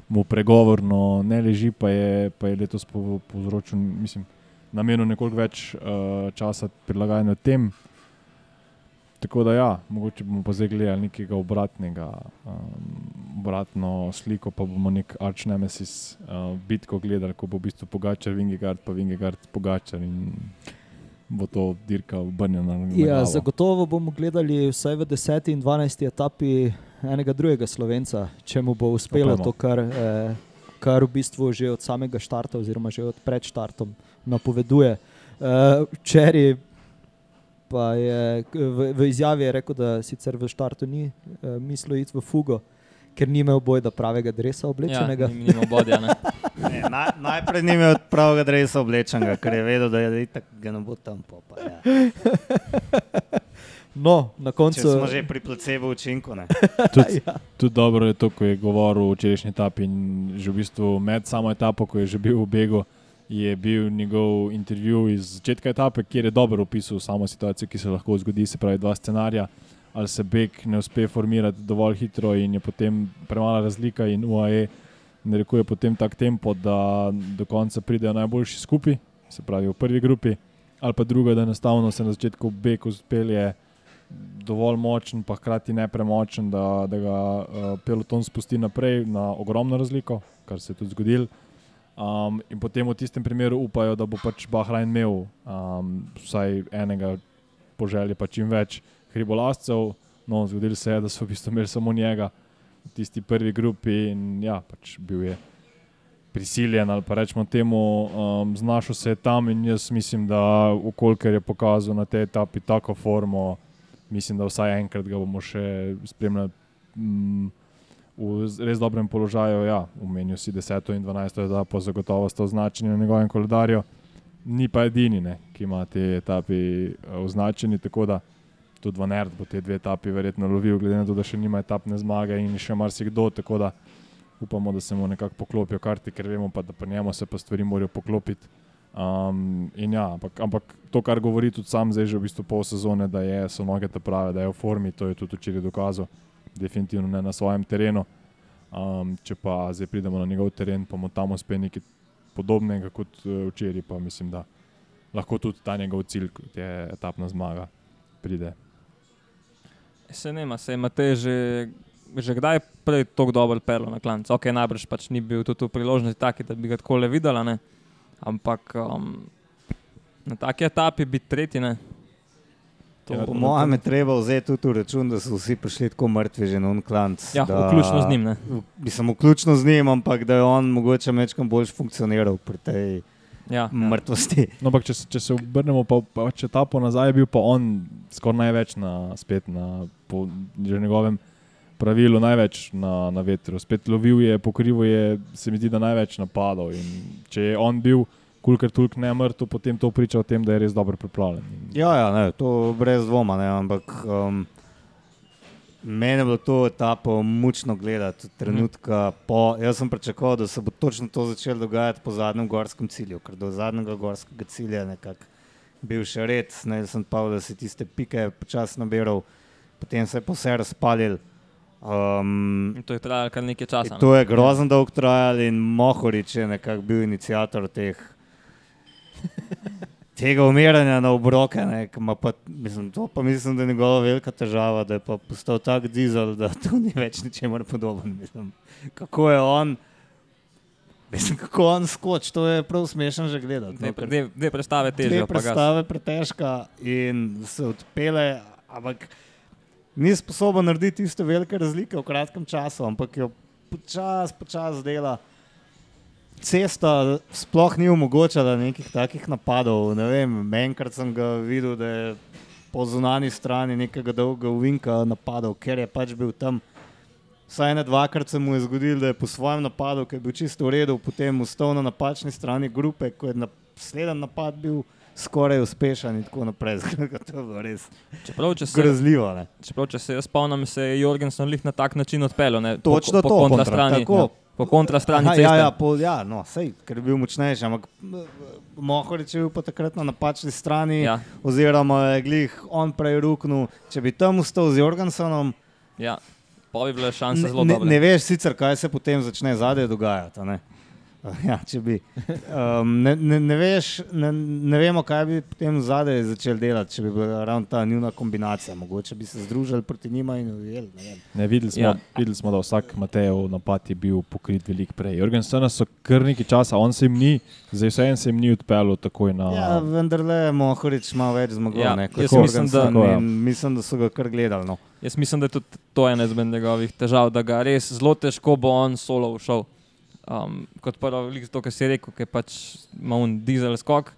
mu pregovorno ne leži, pa je, pa je letos po- povzročil, mislim, namenil nekoliko več uh, časa prilagajanju tem. Tako da, ja, mogoče bomo pa zdaj gledali nekega obratnega, um, obratno sliko, pa bomo nek arč nemesis uh, bitko gledali, ko bo v bistvu Pogačar, Vingegard, pa Vingegard, Pogačar in bo to dirka obrnjena. na Ja, glavo. zagotovo bomo gledali vsaj v 10. in 12. etapi enega drugega slovenca, če mu bo uspelo Upajmo. to, kar, eh, kar v bistvu že od samega štarta, oziroma že od pred štartom napoveduje. Eh, Včeraj pa je v, v izjavi je rekel, da sicer v štartu ni eh, mislil iti v fugo, ker ni imel bojda pravega dresa Ja, oblečenega. ni- nima bodja, ne. Ne, naj, najprej ni imel pravega drevesa oblečenega, ker je vedel, da je itak ga ne bo tam. Po, pa, ja. No, na Če koncu. smo že pri placebo učinku. Ne. Tudi, ja. tudi dobro je to, ko je govoril o včerajšnji etapi in že v bistvu med samo etapo, ko je že bil v begu, je bil njegov intervju iz začetka etape, kjer je dobro opisal samo situacijo, ki se lahko zgodi, se pravi dva scenarija. Ali se beg ne uspe formirati dovolj hitro in je potem premala razlika, in UAE narekuje potem tak tempo, da do konca pridejo najboljši skupaj, se pravi v prvi grupi, ali pa druga, da enostavno se na začetku beg uspelje dovolj močen, pa hkrati ne premočen, da, da ga uh, peloton spusti naprej na ogromno razliko, kar se je tudi zgodilo. Um, in potem v tistem primeru upajo, da bo pač Bahrajn imel um, vsaj enega, po želji pa čim več hribolazcev. No, zgodilo se je, da so v bistvu imeli samo njega v tisti prvi grupi in ja, pač bil je prisiljen ali pa rečemo temu, um, znašel se je tam in jaz mislim, da ukolikor je pokazal na tej etapi tako formo, mislim, da vsaj enkrat ga bomo še spremljali. Mm, V res dobrem položaju, ja, umenil si 10 in 12 etapo, zagotovo sta označeni na njegovem koledarju, ni pa edini, ne, ki ima te etape eh, označeni. Tako da tudi Vanert bo te dve etapi verjetno lovil, glede na to, da še nima etapne zmage in še marsikdo. Tako da upamo, da se mu nekako poklopijo karti, ker vemo pa, da pri njemu se pa stvari morajo poklopiti. Um, ja, ampak, ampak to, kar govori tudi sam, zdaj že v bistvu pol sezone, da je, so noge te prave, da je v formi, to je tudi včeraj dokazal, definitivno ne na svojem terenu. Um, če pa zdaj pridemo na njegov teren, pa mu tam uspe nekaj podobnega kot eh, včeraj, pa mislim, da lahko tudi ta njegov cilj, kot je etapna zmaga, pride. Se ne, ima, se imate že, že kdaj prej tako dobro pelo na klancu. Ok, najbrž pač ni bil tudi v priložnosti taki, da bi ga tako le videla, ne? Ampak um, na taki etapi biti tretji. Ne? To, Ja, Po mojem je treba vzeti tudi v račun, da so vsi prišli tako mrtvi že na unklanc. ja, da, vključno z njim. Ne? Mislim, vključno z njim, ampak da je on mogoče večkrat bolj funkcioniral pri tej Ja, ja. mrtvosti. No, ampak če, če se obrnemo, pa, pa če ta po nazaj je bil pa on skoraj največ na, spet na po že njegovem pravilu, največ na, na vetru. Spet lovil je, pokrival je, se mi zdi, da največ napadov. In če je on bil kulker tulk ne mrtev, potem to priča o tem, da je res dobro pripravljen. Ja, ja ne, to brez dvoma, ne, ampak um, meni je bilo to etapo mučno gledati. Trenutka po, jaz sem pričakoval, da se bo točno to začelo dogajati po zadnjem gorskem cilju, ker do zadnjega gorskega cilja je nekako bil še red, ne sem pa, da si tiste pike počasi nabiral, potem se je pa vse razpalil. Um, To je trajalo kar nekaj časa. Ne. to je grozno dolgo trajalo in Mohorič je nekako bil inicijator teh. Tega umiranja na obroke, ne, pa, mislim, to pa mislim, da je njegova velika težava, da je postal tak dizel, da to ni več ničemer podoben. Mislim, kako je on, mislim, kako on skoči, to je prav smešno že gledati. Dve, no, dve, dve predstave težje. Te predstave pretežka in se odpele, ampak ni sposoben narediti iste velike razlike v kratkem času, ampak jo počasi, počasi dela. Cesta sploh ni omogočala nekih takih napadov. Ne vem, enkrat sem ga videl, da je po zunani strani nekega dolgega uvinka napadal, ker je pač bil tam. Vsaj ne dvakrat se mu je zgodilo, da je po svojem napadu, ki je bil čisto v redu, potem ustal na napačni strani grupe, ko je naslednji napad bil skoraj uspešen in tako naprej. To Čeprav, če se, grozljivo. Ne? čeprav, če se jaz spomnim, se je Jorgensen lih na tak način odpeljal. ne, Točno po, to, po kontra kontra, strani. tako. Ja, po kontra strani Aha, ja, ja, pol, ja, no, sej, ker je bil močnejši, ampak Mohorič je bil pa takrat na napačni strani, Ja, oziroma je glih on prej ruknil. Če bi tam ustal z Jorgensenom, ja. Pa bi bile šanse ne, zelo ne, dobre. ne veš sicer, kaj se potem začne zadaj dogajati. Ja, če bi. Um, ne, ne, ne, veš, ne, ne vemo, kaj bi potem zadaj začel delati, če bi bila ravno ta njuna kombinacija. Mogoče bi se združili proti njima in ujeli. ne vem. Ne, videli, smo, Ja. videli smo, da vsak Matejev napad je bil pokrit veliko prej. Jorgensena so kar nekaj časa, on se jim ni, zdaj vseeno se jim ni odpeljal takoj na. Ja, vendar le Mohorič ima več zmagov. Ja, ne, jaz mislim, da- Tako, ja. mislim, da so ga kar gledali. No. Jaz mislim, da je tudi to ena izmed njegovih težav, da ga res zelo težko bo on solo všel. Um, kot prvo, to, kar si rekel, ki pač ima un dizel skok.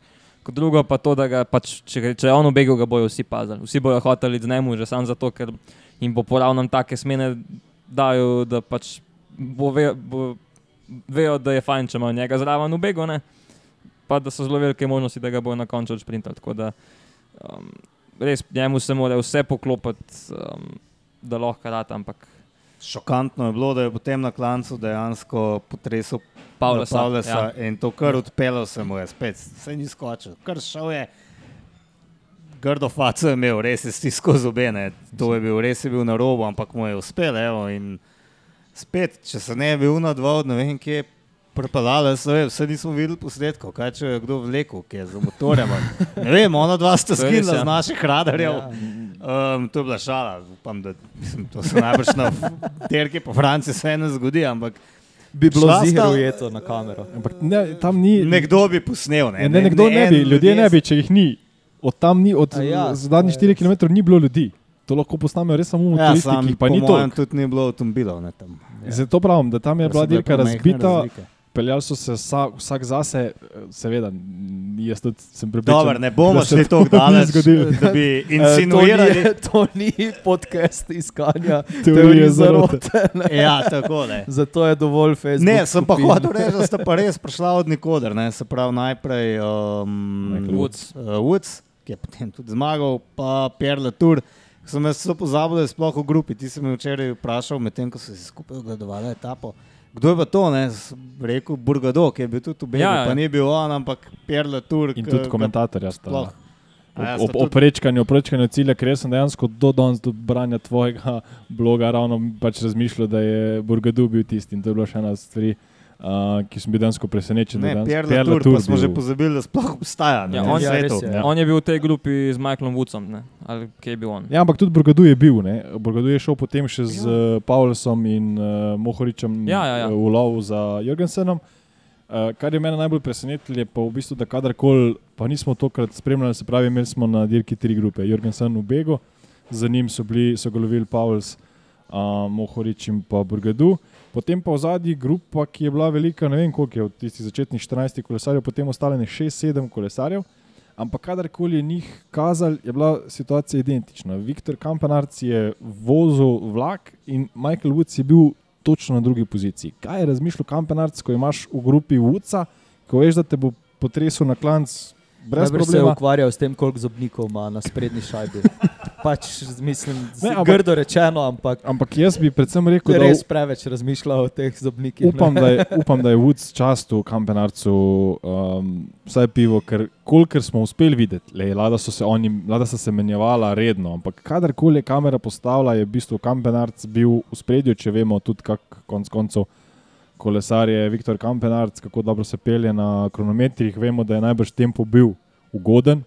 Kot drugo pa to, da ga pač, če, če je on ubegel, ga bojo vsi pazili. Vsi bojo hoteli z njemu, že samo zato, ker jim bo poravnam take smene dajo, da pač bo ve, bo, vejo, da je fajn, če imajo njega zraven ubego, ne? pa da so zelo velike možnosti, da ga bojo na koncu odšprintali. Tako da um, res njemu se mora vse poklopiti, um, da lahko rata, ampak Šokantno je bilo, da je potem na klancu dejansko potresel Pavlesa ja. in to kar odpeljal se mu je spet, se ni skočil, kar šel je. Grdo faco je imel, res je stisko zobene, to je bil, res je bil na robu, ampak mu je uspel. Evo, in spet, če se ne bi unal dva od ne vem kje. Prepeljali so, je, vse nismo videli posnetkov, kaj če je kdo vlekel, ki je za motorjem. Ne vem, ona dva sta skinila ja. z naših radarjev. Ja. Um, to je bila šala, upam, da mislim, to se najbrž na terki po Franciji vse ne zgodi, ampak Bi bilo zihar ujeto na kamero. Ampak ne, tam ni. nekdo bi posnel. Ne, ne, ne, nekdo ne, en bi, ljudje ne bi, če jih ni. Od tam ni, od A ja, zadnjih to 4 je res. km ni bilo ljudi. to lahko postanejo res samo Ja, motoristi, sam, ki pa ni to. tudi ni bilo avtomobilov. Ne, tam. Zato pravim, da tam je bila dirka razbita, razlike. Peljali so se vsak, vsak zase, eh, seveda, jaz tudi sem pripričan. Dobro, ne bomo šli to tako daleč, da bi Eh, insinuirali. To ni, to ni podcast iskanja Teorije zarote. zarote. ne. Ja, tako ne. Zato je dovolj Facebook. Ne, sem pa skupin. hotel reči, da sta pa res prišla od nikoder. Ne? Se pravi, najprej um, Michael Woods. uh, Woods, ki je potem tudi zmagal, pa Pierre Latour. Sem jaz pozabil, da je sploh v grupi. Ti si me včeraj vprašal, medtem ko si skupaj ogledovali etapo. Kdo je pa to? Ne? Rekel Burgado, ki je bil tudi v Belgiji, Ja, ja, pa ni bil on, ampak Pierre Latour. In tudi komentatorja sta. ja, sta ob, tudi- ob prečkanju, prečkanju cilja, ker sem dejansko do danes do branja tvojega bloga ravno pač razmišljal, da je Burgadu bil tisti in to je bila še ena stvar, uh, ki sem bil dejansko presenečen. Ne, danes Pierre Pierre Latour, pa Latour smo že bil- pozabili, da sploh obstaja. ne, Ja, on- Ja, je. Ja. On je bil v tej grupi z Michaelom Woodsom, ne? ali kje je bil on. Ja, ampak tudi Burgadu je bil. Ne? Burgadu je šel potem še z ja. Paulsom in uh, Mohoričem Ja, ja, ja. eh, v lov za Jorgensenom. Uh, kar je mene najbolj presenetilo, je pa v bistvu, da kadarkoli, pa nismo tokrat spremljali, se pravi, imeli smo na dirki tri grupe. Jorgensen v Begu, za njim so, bili, so ga lovili Pauls, uh, Mohorič in pa Burgadu. Potem pa v zadnji grupa, ki je bila velika, ne vem koliko je od tistih začetnih 14 kolesarjev, potem ostale 6-7 kolesarjev. Ampak kadarkoli je njih kazal, je bila situacija identična. Viktor Kampanarc je vozil vlak in Michael Woods je bil točno na drugi poziciji. Kaj je razmišljal Kampanarc, ko imaš v grupi Woodsa, ko veš, da te bo potresel na klanc brez Najbrž se je problema? ukvarjal s tem, koliko zobnikov ima na sprednji šajbi. pač, mislim, Ne, ne, ampak- grdo rečeno, ampak Ampak jaz bi predvsem rekel, da res preveč razmišljal o teh zobnikih. upam, da je, upam, da je Woods častil Kampenarcu um, vsaj pivo, ker kolikor smo uspeli videti, le, lada, so se oni, lada so se menjevala redno, ampak kadarkoli je kamera postavila, je v bistvu Kampenarc bil v spredju, če vemo tudi, kako konc koncev kolesar je Viktor Kampenarc, kako dobro se pelje na kronometrih, vemo, da je najbrž tempo bil ugoden.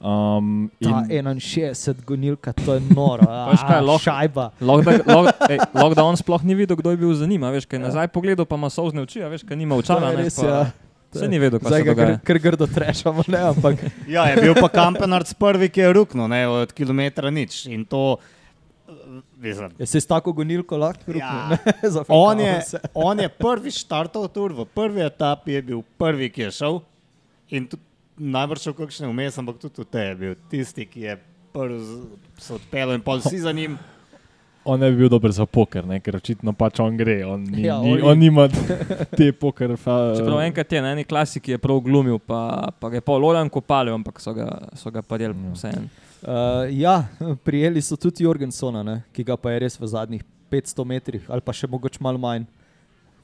Um, Ta in, 61 gonilka, to je noro. Veš kaj, a, lahko- Šajba. Ej, lahko da on sploh ni videl, kdo je bil za njim. a Veš, kaj je nazaj pogledal, pa ima sozne oči, a veš, kaj nima očala. je ne, res, pa- ja. Saj ni vedel, kaj se kar, dogaja. kar grdo trešamo, ne, ampak Ja, je bil pa Kampenarc prvi, ki je ruknil ne, od kilometra nič. In to, je se s tako gonilko lahko ruknil. Ja. on, je, on je prvi štartov tur, v prvi etapi je bil prvi, ki je šel. In tudi najbrž še kakšne vmes, ampak tudi te je bil tisti, ki je prvi se odpeljal in pol vsi za njim. on ne bi bil dober za poker, ne, ker očitno pač on gre, on, ni, Ja, ni, on nima te poker. Fa, Čeprav enkrat je na eni klasiki je prav glumil, pa, pa ga je pol Loran kopalil, ampak so ga, so ga parjeli Ja. vseeno. Uh, ja, prijeli so tudi Jorgensona, ne, ki ga pa je res v zadnjih 500 metrih ali pa še mogoče malo manj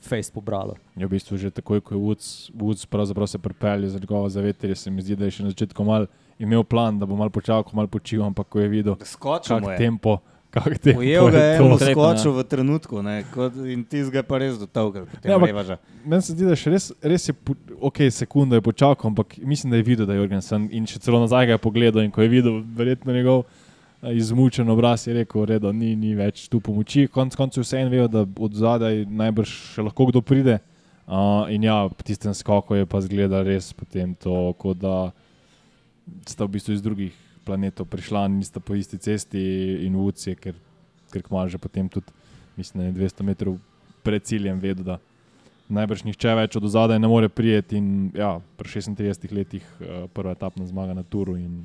face pobralo. Je v bistvu že takoj, ko je Woods, Woods se pripeljal za njegovo zavetrje, se mi zdi, da je še na začetku mal imel plan, da bo mal počakal, mal počil, ampak ko je videl, Skočil mu kak je. tempo, tempo Ujel ga je, to. mu Konkretno, skočil v trenutku ne, kot, in ti ga je pa res dotovkal. Ja, ampak- Ja, Meni se zdi, da je še res, res je, po- ok, sekunda je počakal, ampak mislim, da je videl, da je Jorgensen in še celo nazaj ga je pogledal in ko je videl verjetno njegov eh, izmučen obraz, je rekel, da ni, ni več tu pomoči. Konec koncev vse en vejo, da od zadaj najbrž še lahko kdo pride. Uh, in ja, po tistem skoku je pa zgleda res potem to, kot da sta v bistvu iz drugih planetov prišla, nista po isti cesti in je, ker, ker kmalu že potem tudi, mislim, da je 200 metrov pred ciljem vedel, da najbrž nihče več od zadaj ne more prijeti. In ja, pri 36 letih uh, prva etapna zmaga na Turu. In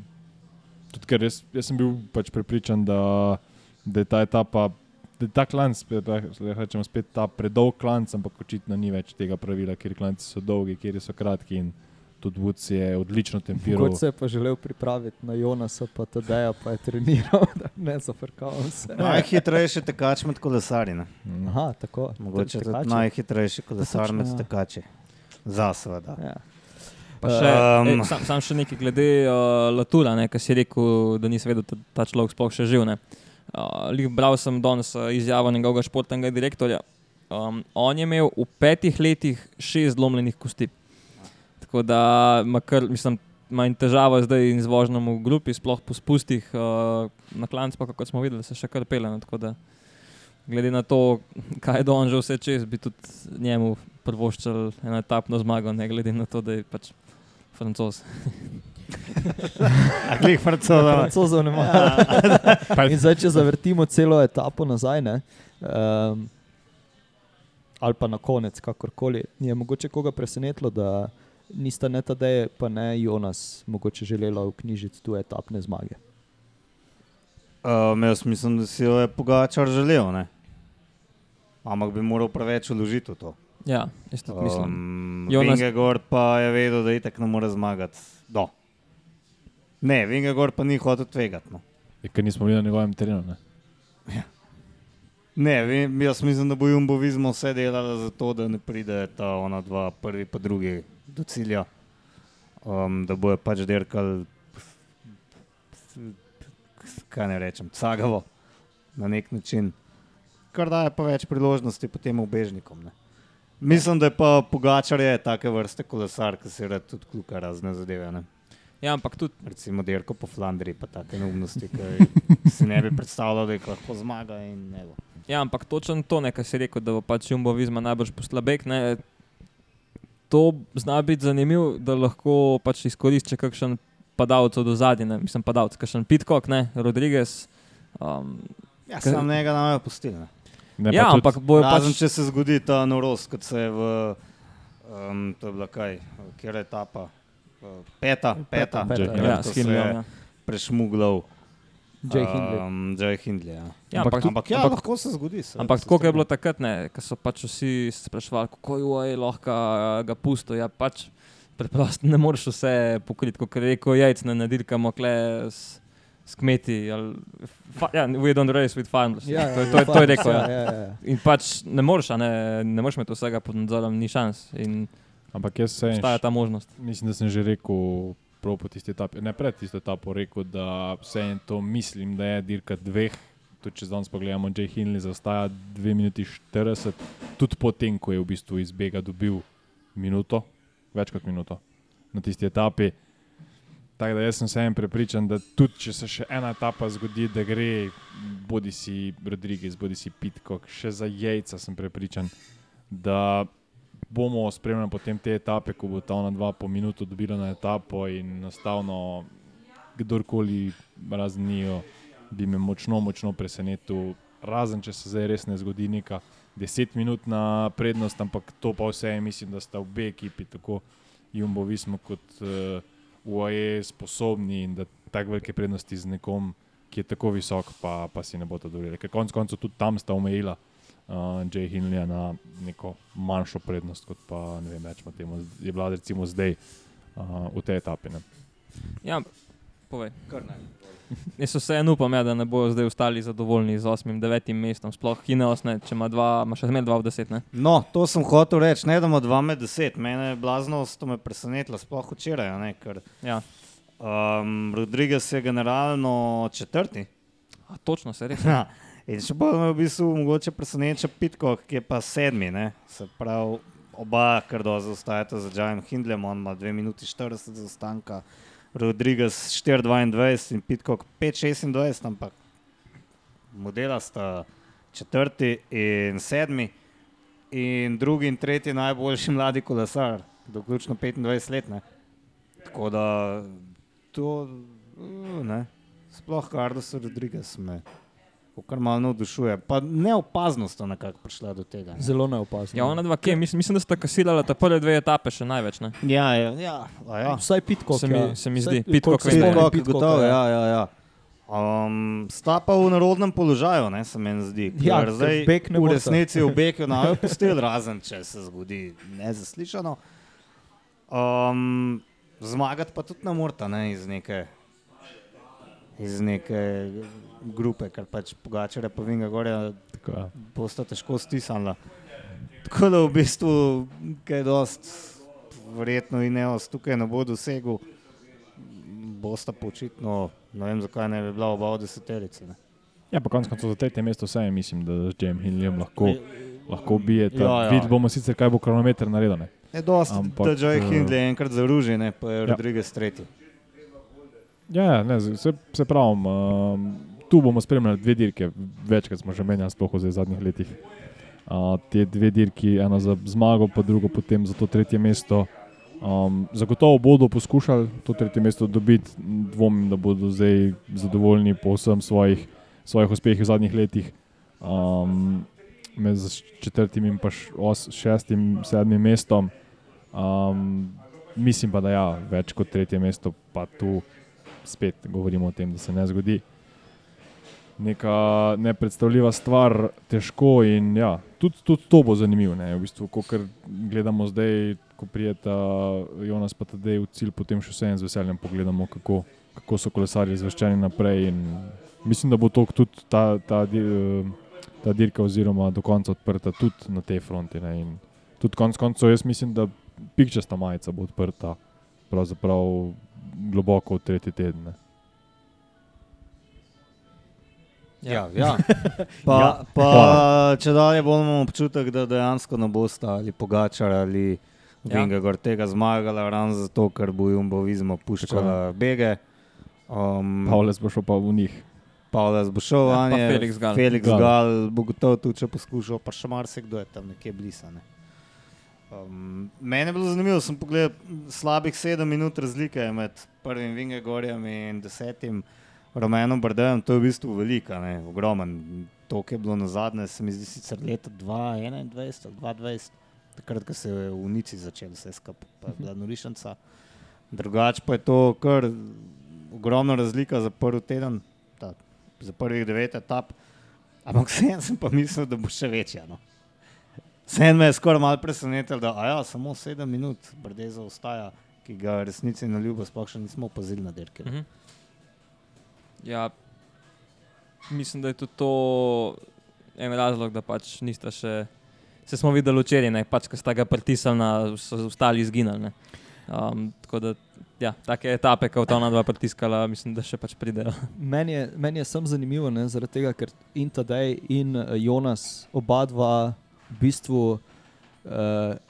tudi ker jaz, jaz sem bil pač prepričan, da, da je ta etapa. Da je ta klanc, spet, rečemo spet ta predolg klanc, ampak očitno ni več tega pravila, ker klanci so dolgi, kjer so kratki. Tudi Woods je odlično tempiral. Kot se je pa želel pripraviti na Jonasa, pa Tadeja, pa je treniral, da ne zafrkavam se. Najhitrejši tekač med kolesarji. ne. Mm. Aha, tako. Mogoče tudi najhitrejši kolesar Točno, med ja. tekači. Za seveda. Ja. Pa še, Um, ej, sam, sam še nekaj glede uh, Latura, ne, ki si rekel, da nisi vedel, da ta človek sploh še živ. ne. Uh, bral sem danes uh, izjavo njegovega športnega direktorja. Um, on je imel v petih letih šest zlomljenih kosti. Tako da ima kar, mislim, manj težava zdaj in z vožnjom v grupi, sploh po spustih uh, na klanc, pa kot smo videli, se še kar pele. ne, tako da Glede na to, kaj je on že vse čez, bi tudi njemu prvoščal eno etapno zmago, ne glede na to, da je pač francos. Glej, francoza. Francozov ne ima. In zdaj, če zavrtimo celo etapo nazaj, ne, um, ali pa na konec, kakorkoli, je mogoče koga presenetilo, da nista ne Tadej, pa ne Jonas, mogoče želela vknjižiti tu etapne zmage. Um, jaz mislim, da si jo je Pogačar želel, ne? ampak bi moral preveč vložiti v to. Ja, isto um, mislim. Um, Jonas- Vingegor pa je vedel, da itek ne more zmagati. Do. Ne, Vingegor pa ni hotel tvegati. No. Je, ker nismo bili na njegovem terenu. Ne? Ne, vi- jaz mislim, da bo Jumbo Vizmo vse delala za to, da ne pride ta ona dva, prvi pa drugi do cilja. Um, da bojo pač dirkali, kaj ne rečem, cagavo na nek način, kar daje pa več priložnosti potem ubežnikom. Ne. Mislim, da je pa Pogačar je take vrste kolesar, ki se rad tudi kluka razne zadeve. Ne. Ja, ampak tudi Recimo dirko po Flandriji, pa take neumnosti, ki si ne bi predstavljal, da jih lahko zmaga. Ja, ampak točno to, kar si rekel, da bo pač Jumbo Visma najbrž poslabek. Ne, to zna biti zanimivo, da lahko pač izkoristi kakšen padalec od zadnje, mislim padalec, kakšen Pitcock, ne, Rodriguez. Um, Ja, Ker- sam njega ne bojo pustili. ne. Ne, ja, pa ampak bojo Razen pač. če se zgodi ta norost, kot se je v, um, to je bila kaj, kjer je etapa, Uh, peta, peta, peta, peta, Ja, ko s se Hindleyjem, je ja. prešmuglal. Jay Hindley. Um, Jay Hindley, ja. Ja, Ampak ampak, Ampak ja, ampak, lahko se zgodi. seveda, ampak se tako je bilo takrat, ko so pač vsi se sprašvali, kako je lahko a, ga pusto. Ja, pač preprosto ne moreš vse pokriti, kot rekel Jajc, ne nadirkamo kle s, s kmeti. Ali, fa, ja, we don't race with farmers. Ja, to, je- to, je- to je rekel. Ja, Ja. ja, ja. In pač ne moreš, a ne, ne moreš imeti vsega pod nadzorom, ni šans. In Ampak jaz se obstaja ta možnost. Mislim, da sem že rekel, prav po tisti etapi, ne pred tisto etapo, rekel, da vse en to mislim, da je dirka dveh. Tudi če danes pogledamo, Jay Hindley zaostaja 2 minuti 40, tudi potem, ko je v bistvu iz Bega dobil minuto, več kot minuto na tisti etapi. Tako da jaz sem vseeno prepričan, da tudi če se še ena etapa zgodi, da gre bodi si Rodriguez, bodi si Pitcock, še za jajca sem prepričan, da bomo spremljali potem te etape, ko bo ta ona dva po minuto dobila na etapo in enostavno kdorkoli razen njiju bi me močno, močno presenetil. Razen če se zdaj res ne zgodi neka desetminutna prednost, ampak to pa vse mislim, da sta obe ekipi, tako Jumbo Vismo kot uh, UAE, sposobni in da tako velike prednosti z nekom, ki je tako visok, pa, pa si ne bo to dovolili. Ker konec koncev tudi tam sta omejila uh, Jay Hinleya na neko manjšo prednost, kot pa ne vem, rečemo temu, je bila recimo zdaj uh, v tej etapi. Ne. Ja, povej. Kar ne. Jaz vseeno upam, ja, da ne bodo zdaj ostali zadovoljni z 8-9 mestom, sploh Hineos, ne, če ima dva, ima še zmeraj 2 v 10. Ne? No, to sem hotel reči, ne da ima dva med deset. Mene je blaznost, to me presenetilo, sploh včeraj. Ne, ker, Ja. um, Rodriguez je generalno četrti. A, točno se res. Ja. In še bolj me v bistvu mogoče preseneča Pitko, ki je pa sedmi. Ne? Se pravi, oba kar do zaostajata za Džajem Hindlem, on ima 2 minuti 40 zaostanka, Rodriguez 4,22 in Pitko 5,26, ampak modela sta četrti in sedmi. In drugi in tretji najboljši mladi kolesar, doključno 25 let. Ne? Tako da to, uh, ne, sploh Carlos Rodriguez me kar malo navdušuje. Pa neopazno sta nekako prišla do tega. ne. Zelo neopazno. Ja, ona dva, kje, mislim, mislim, da sta kasirala ta prve dve etape še največ. Ne? Ja, ja, ja, ja. Vsaj pitko. Se mi- se mi zdi. Pitcock se vem, spomnim ne. Pitcock, Pitcocka, gotovo, ja. ja, ja, ja. Um, sta pa v narodnem položaju, ne, se meni zdi. Ja, zdaj v resnici v Beku ne bojo pustili, razen če se zgodi nezaslišano. Um, zmagati pa tudi ne morata ne, iz neke, iz neke grupe, ker pač pogačare pa vinga gorja Tako, ja. bosta težko stisnila. Tako da v bistvu kaj dost, verjetno in neos tukaj ne bo dosegel, bosta pa očitno, ne vem zakaj ne bi bila oba v deseterici. Ne. ja, pa konec koncev za tretje mesto vse mislim, da z James Hinleyjem lahko, lahko bije. Ja, ja. Videli bomo sicer, kaj bo kronometer naredil. ne. Je dost, Ampak, da Joy eh, Hindley enkrat zaruži, ne, pa je Ja. Rodriguez tretji. Ja, ja ne, se, se pravim, um, tu bomo spremljali dve dirke, večkrat smo že menjali, sploh v zadnjih letih. Uh, te dve dirki, ena za zmago, pa drugo potem za to tretje mesto. Um, zagotovo bodo poskušali to tretje mesto dobiti, dvomim, da bodo zdaj zadovoljni po vsem svojih, svojih uspehih v zadnjih letih. Um, med četrtim in os, šestim, sedmim mestom. Um, mislim pa, da ja, več kot tretje mesto, pa tu spet govorimo o tem, da se ne zgodi. Neka nepredstavljiva stvar, težko in ja, tudi, tudi to bo zanimivo. V bistvu, ko gledamo zdaj, ko prijeta Jonas pa tudi v cilj, potem še vsem z veseljem pogledamo, kako, kako so kolesarji zveščeni naprej. Mislim, da bo to tudi ta, ta, ta dirka oziroma do konca odprta tudi na tej fronti. Ne? In tudi konec koncev jaz mislim, da pikčasta majica bo odprta pravzaprav globoko v tretji teden. Ne? Ja, ja. Pa, Ja. pa če dalje bolj imamo občutek, da dejansko ne boste ali pogačar ali Ja. Vingegor tega zmagala, ravno zato, ker bo Jumbo Vizma puščala bege. Um, Pavles bo šel pa v njih. Pavles bo šel Ja, pa vanje, Felix Gal. Felix Gal. Gal bo gotovo tudi če poskušal, pa še marsikdo je tam nekje blisane. Um, mene je bilo zanimivo, sem pogledal slabih sedem minut razlike med prvim Vingegorjem in desetim Romanom Brdejem, to je v bistvu velika, ne, ogromen. To, kar je bilo na zadnje, se mi zdi sicer leta 2021 ali 2020, takrat, ko se je v Nici začel vse skupaj, pa je bila norišnica. Drugače pa je to kar ogromna razlika za prvi teden, ta, za prvih devet etap. Ampak vseeno sem pa mislil, da bo še večja. No. Sen me je skoraj malo presenetil, da ja, samo sedem minut Brdeza ostaja, ki ga resnici na ljubo sploh še nismo opazili na dirki. Mhm. Ja, mislim, da je tudi to en razlog, da pač nista še. Se smo videli včeraj, ne, pač, ko sta ga pritisnili, na- so ostali izginili. ne. Um, tako da, ja, take etape, kot ona dva pritiskala, mislim, da še pač pridejo. Meni je, meni je sem zanimivo, ne, zaradi tega, ker in Tadej in eh, Jonas, oba dva v bistvu uh,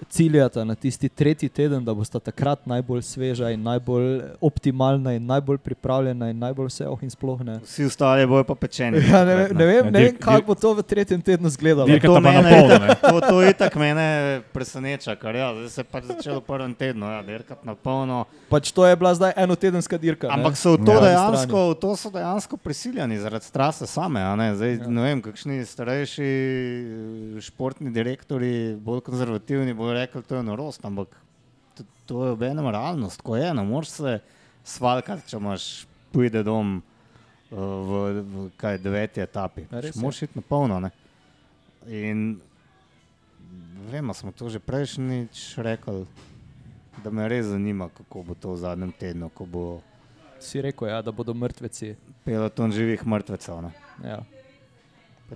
ciljata na tisti tretji teden, da bosta takrat najbolj sveža in najbolj optimalna in najbolj pripravljena in najbolj vse oh in sploh ne. Vsi ostali bojo pa pečeni. Ja, ne, vem- ne vem, Ja, ne vem kako bo to v tretjem tednu izgledalo. To mene. To, to itak mene preseneča, ker ja, zdaj se je pač začelo v prvem tednu, ja, dirkati na polno. Pač to je bila zdaj enotedenska dirka. ne. Ampak so v to, Ja. dejansko, v to so dejansko prisiljeni zaradi trase same. a Ne? Zdaj, Ja. ne vem, kakšni starejši športni direktori, bolj konzervativni, bodo rekli, to je norost, ampak to, to je obenem realnost, ko je. Ne moreš se svalkati, če imaš pojde dom uh, v, v kaj, deveti etapi. Moraš iti na polno. Ne? In vemo, smo to že prejšnjič rekli, da me res zanima, kako bo to v zadnjem tednu, ko bo Si rekel, ja, da bodo mrtveci. peloton živih mrtvecev. Ne? Ja.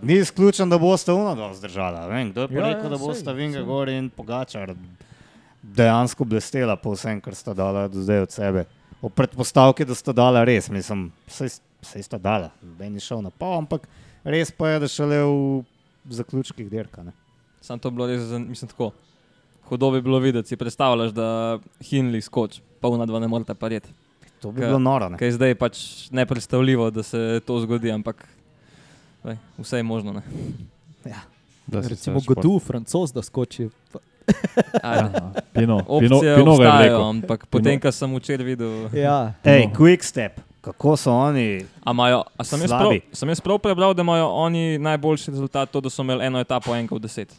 Ni izključen, da boste uno vzdržali. Vem, kdo je pa Ja, ja, ja, rekel, da sej, boste Vinga sej. Gor in Pogačar dejansko blestela po vsem, kar sta dala do zdaj od sebe. O predpostavki, da sta dala res, mislim, vse sta dala, da ni šel na pol, ampak res pa je, da šele v zaključkih dirka. Ne? Sam to bilo res, mislim, tako. Hudo bi bilo videti, si predstavljaš, da Hinley skoč, pa una dva ne morete parjeti. To bi Ka- bilo noro. Ne? Kaj je zdaj pač nepredstavljivo, da se to zgodi, ampak lej, vse je možno. ne. Ja. Da Recimo šport- Godu, francos, da skoči. Ja, Pino, Pino, Pino obstajajo, ampak potem, ko sem včeraj videl. Ja. Hej, quick step, kako so oni. A, imajo, a sem, jaz prav, Slabi. sem jaz prav prebral, da imajo oni najboljši rezultat, to, da so imeli eno etapo, enega v deset.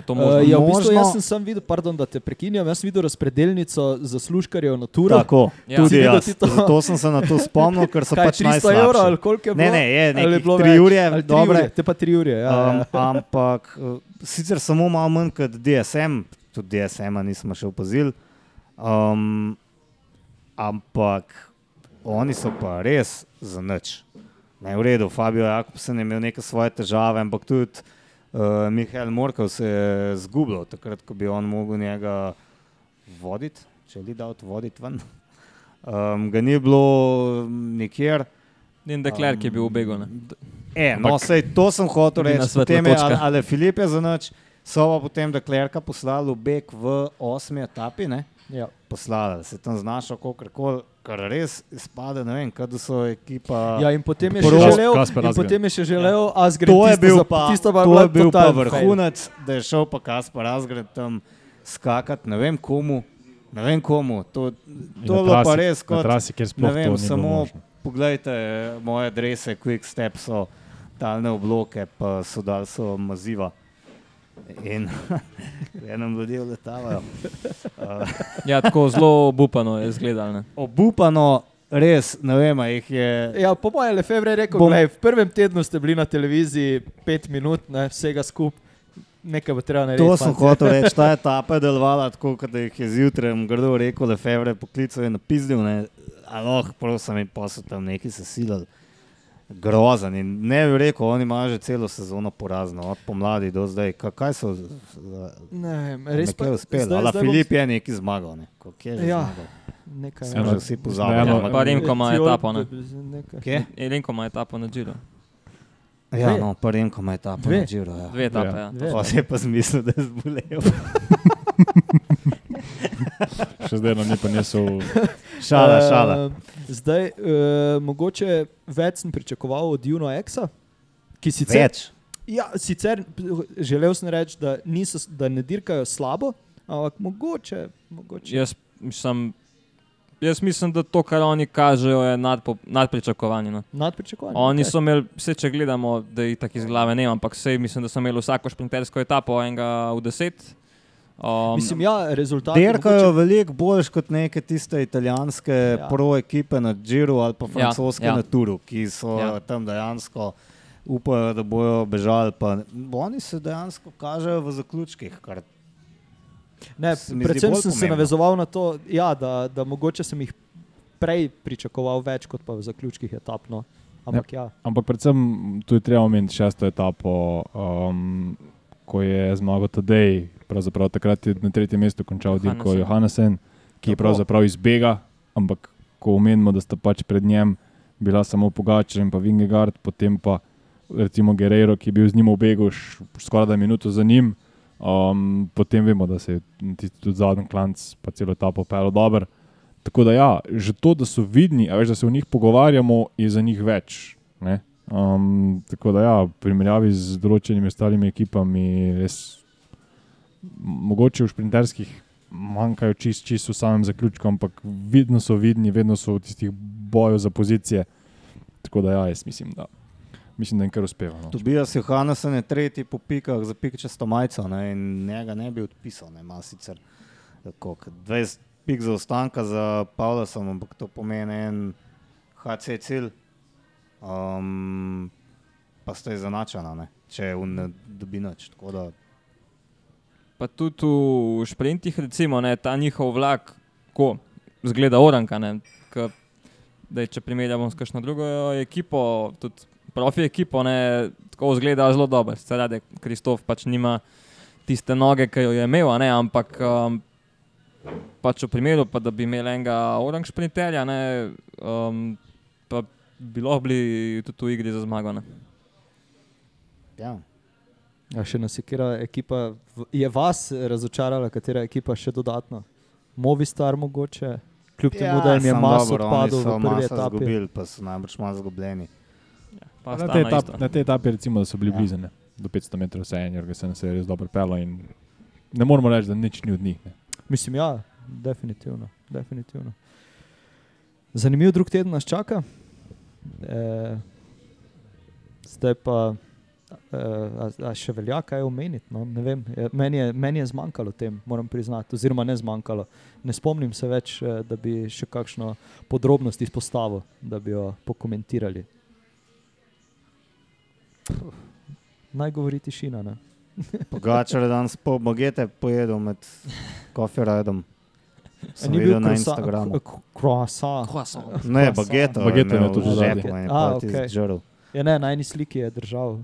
To možno? Uh, ja, v bistvu jaz sem, sem videl, pardon, da te prekinjam, jaz sem videl razpredelnico zaslužkarjev na turo. Tako, Ja. tudi videl jaz. to? Zato sem se na to spomnil, ker so Kaj, pač 300 evrov ali koliko je bilo? Ne, ne, je nekih bilo tri Ali tri dobre. urje, Te pa tri ure. Ja, Um, ja. ampak uh, sicer samo malo manj kot DSM, tudi DSM-a nismo še opazili. Um, ampak oni so pa res za nič. Ne, v redu, Fabio Jakobsen je imel neke svoje težave, ampak tudi uh, Mihael Morkov se je zgubil, takrat, ko bi on mogel njega voditi, če li da voditi ven. Um, ga ni bilo nikjer. In dekler, ki je bil v begu. ne. E, no, sej, to sem hotel reči. Potem je ali, ali Filip je za noč, so pa potem deklerka poslali v beg v osmi etapi. Ne? Ja. Poslali se tam znašel, kako kar res izpade, ne vem, kaj so ekipa. ja, in potem je še želel, Asgren. potem je še želel Asgren. to je tisto bil za- pa, tisto to je bil pa totalen fail. vrhunec, da je šel pa Kaspar Razgred tam skakati, ne vem komu. Ne vem komu. To, to je bilo pa res kot. trasi, ne vem, samo- možno. Poglejte, moje adrese, Quick Step so talne obloke, pa so dal so maziva. In enem ljudje letavajo. Uh, Ja, tako zelo obupano je izgledalo. obupano, res, ne vem, a jih je. Ja, po mojem, Lefebvre je rekel, Bom- da v prvem tednu ste bili na televiziji pet minut, ne, vsega skupaj, nekaj bo treba narediti. To sem hotel reči, ta etapa je delovala tako, kot da jih je zjutraj grdo rekel, da Fevre poklical in napisal, aloh, prosim, in pa so tam neki se silili. Grozen in ne bi rekel, oni imajo že celo sezono porazno, od pomladi do zdaj. Ka- Kaj so Ne, vem, res pa uspeli? zdaj- Ali zdaj bom- Filip je neki zmagal, ne? Je že Ja. zmagal? Nekaj. Eno- že vsi pozabili. ampak- Pa je Ciol- etapo, ne? Kje? Elenko ima etapo na Džiru. Ja, Dve. no, prvi ko ima ta Dve. Giro. Ja. Dve etape. Ja. Ja. Dve. Pa se je pa zmislil, da je zbolel. Še zdaj nam ni pa nesel. Šala, šala. Uh, zdaj, uh, mogoče več sem pričakoval od Juno Exa, ki sicer. Več. Ja, sicer želel sem reči, da, niso, da ne dirkajo slabo, ampak mogoče. mogoče. Jaz, mislim, jaz mislim, da to, kar oni kažejo, je nadpo, nadpričakovanje. No. Nad pričakovanjem. Oni okej. so imeli, vse če gledamo, da jih tako iz glave ne, ampak vse mislim, da so imeli vsako šprintersko etapo enega v deset. Um, Mislim, ja, rezultati. Dirkajo mogoče- veliko bolj kot neke tiste italijanske Ja. ja. pro ekipe na Džiru ali pa francoske ja. ja. na Turu, ki so Ja. ja. tam dejansko upajo, da bojo bežali. Pa oni se dejansko kažejo v zaključkih. Kar, Ne, se predvsem sem se pomembno. navezoval na to, ja, da, da mogoče sem jih prej pričakoval več kot pa v zaključkih etap. No. Ampak ja. Ampak predvsem tu je treba omeniti šesto etapo, um, ko je zmagal Tadej. Pravzaprav takrat je na tretjem mestu končal Dirko Johannesen. Ki je Tako. pravzaprav izbega, ampak ko omenimo, da sta pač pred njem bila samo Pogačar in pa Vingegard, potem pa recimo Guerrero, ki je bil z njim v begu skoraj da minuto za njim. Um, potem vemo, da se je tisti tudi zadnji klanc, pa celo etapo pel dobro. Tako da, ja, že to, da so vidni, a veš, da se o njih pogovarjamo, je za njih več. ne. Um, tako da, ja, v primerjavi z določenimi ostalimi ekipami, res mogoče v šprinterskih manjkajo čist, čist v samem zaključku, ampak vedno so vidni, vedno so v tistih boju za pozicije. Tako da, ja, jaz mislim, da, mislim, da jim kar uspeva. No. Tobias Johansen je tretji po pikah za pikčasto majico ne, in njega ne bi odpisal. Ne, ima sicer koliko, 20 pik za ostanka za Pavlasom, ampak to pomeni en HC cilj. Um, pa ste izenačena, če on ne dobi nič. Tako da Pa tudi v šprintih, recimo, ne, ta njihov vlak, ko zgleda oranka. Ne, k, daj, če primerjamo s kakšno drugo ekipo, tudi profi ekipo, ne, tako zgleda zelo dobro. Sicer da Kristof pač nima tiste noge, ki jo je imel, ne, ampak um, pač v primeru, pa, da bi imel enega orang šprinterja, ne, um, pa bi lahko bili tudi v igri za zmago. Ja. Ja, še nas je, katera ekipa je vas razočarala, katera ekipa še dodatno? Movistar mogoče, kljub temu, da jim je samo mas dobro, oni odpadel so prvi etapi. Zgubili, pa so najbrž malo zgubljeni. Pa Na tej na etap, na tej etapi, recimo, da so bili Ja. ja. blizu, ne. do 500 metrov vse en, ker se je res dobro pelo. in Ne moramo reči, da nič ni od njih. Ne. Mislim, ja, definitivno. definitivno. Zanimiv drug teden nas čaka. E, zdaj pa, a, a še velja kaj omeniti. No? Ne vem, meni, je, meni je zmanjkalo tem, moram priznati, oziroma ne zmanjkalo. Ne spomnim se več, e, da bi še kakšno podrobnost izpostavil, da bi jo pokomentirali. Puh, Naj govori tišina. Ne? Pogačar je danes pol bagete pojedel med koferajdom. Sem Ni videl na Instagramu. croissant. Ne, Croissant. bageto. je tisti okej. žrl. Ja, ne, na eni sliki je držal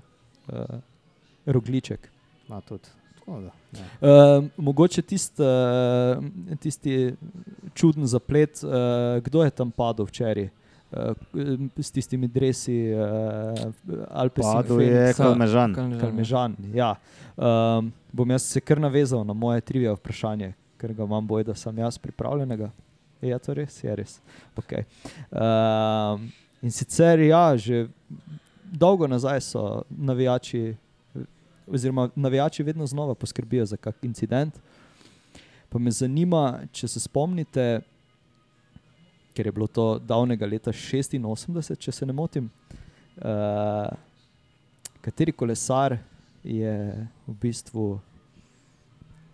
uh, rogliček. Ma tudi. Tako da, ja. Uh, mogoče tist, uh, tisti čuden zaplet, uh, kdo je tam padel včeraj uh, s tistimi dresi uh, Alpes Padel je Sa- kalmežan. Kalmežan. Ja. Um, bom jaz se kar navezal na moje trivije vprašanje, ker ga imam boj, da sem jaz pripravljenega. Je to res? Je res. Okay. Um, in sicer, ja, že dolgo nazaj so navijači, oziroma navijači vedno znova poskrbijo za kak incident. Pa me zanima, če se spomnite, ker je bilo to davnega leta 86, če se ne motim, uh, kateri kolesar je v bistvu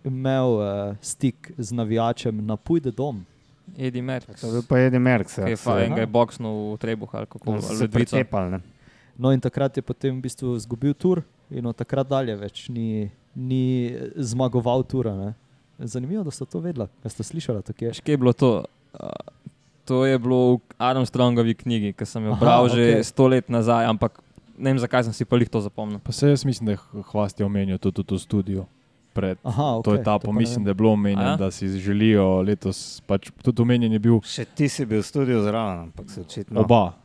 imel uh, stik z navijačem na Pujde dom. Edi Merks. To je pa Eddie Merckx. Ki je pa enega je boksnil v trebuh ali kako ledvico. pretepal. ne. No, in takrat je potem v bistvu izgubil tur, in od takrat dalje več ni, ni zmagoval tura. Ne. Zanimivo, da ste to vedeli, da ste slišali, tako je. Veš, Kje je bilo to? Uh, to je bilo v Armstrongovi knjigi, ki sem jo Aha, bral že okej. sto let nazaj, ampak ne vem, zakaj sem si pa jih to zapomnil. Pa se jaz mislim, da je Hvast je omenil tudi to studio. Pred Aha, to okay, etapo, pa ne mislim, da je bilo omenjeno, da si želijo letos, pač tudi omenjen je bil Še ti si bil v studiu zraven, ampak se očitno. oba.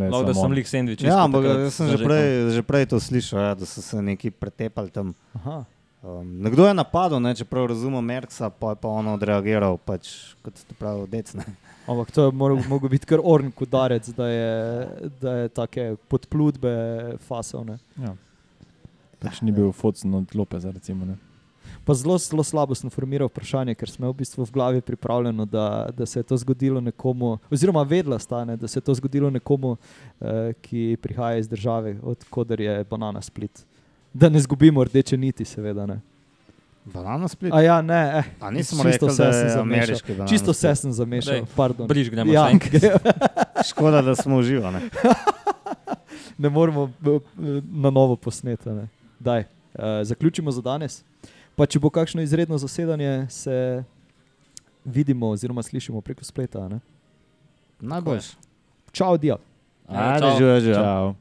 Lahko da sem lik sendvič. Ja, ampak jaz sem že prej, že prej to slišal, ja, da so se neki pretepali tam. Aha. Um, nekdo je napadel, ne, čeprav razumem Merksa, pa je pa on odreagiral, pač, kot ste pravi, decne. Ampak to je moral, mogel biti kar orn udarec, da je, da je take podplutbe fasovne. Ja. Pač ni bil focen od Lopeza, recimo. Ne. Pa zelo, zelo slabo sem formiral vprašanje, ker smo v bistvu v glavi pripravljeno, da, da se je to zgodilo nekomu, oziroma vedela stane, da se je to zgodilo nekomu, eh, ki prihaja iz države, odkuder je banana split. Da ne zgubimo rdeče niti, seveda. Ne. Banana split. A ja, ne, eh, A rekli, vse da sem zamešal. Čisto vse sem zamešal. Briž gremo Ja. Škoda, da smo uživali. ne moremo eh, na novo posneti. ne. Daj, uh, zaključimo za danes. Pa če bo kakšno izredno zasedanje, se vidimo oziroma slišimo preko spleta. Ne? Najboljši. Čau, Dio. Ajde, živijo, živijo. Čau.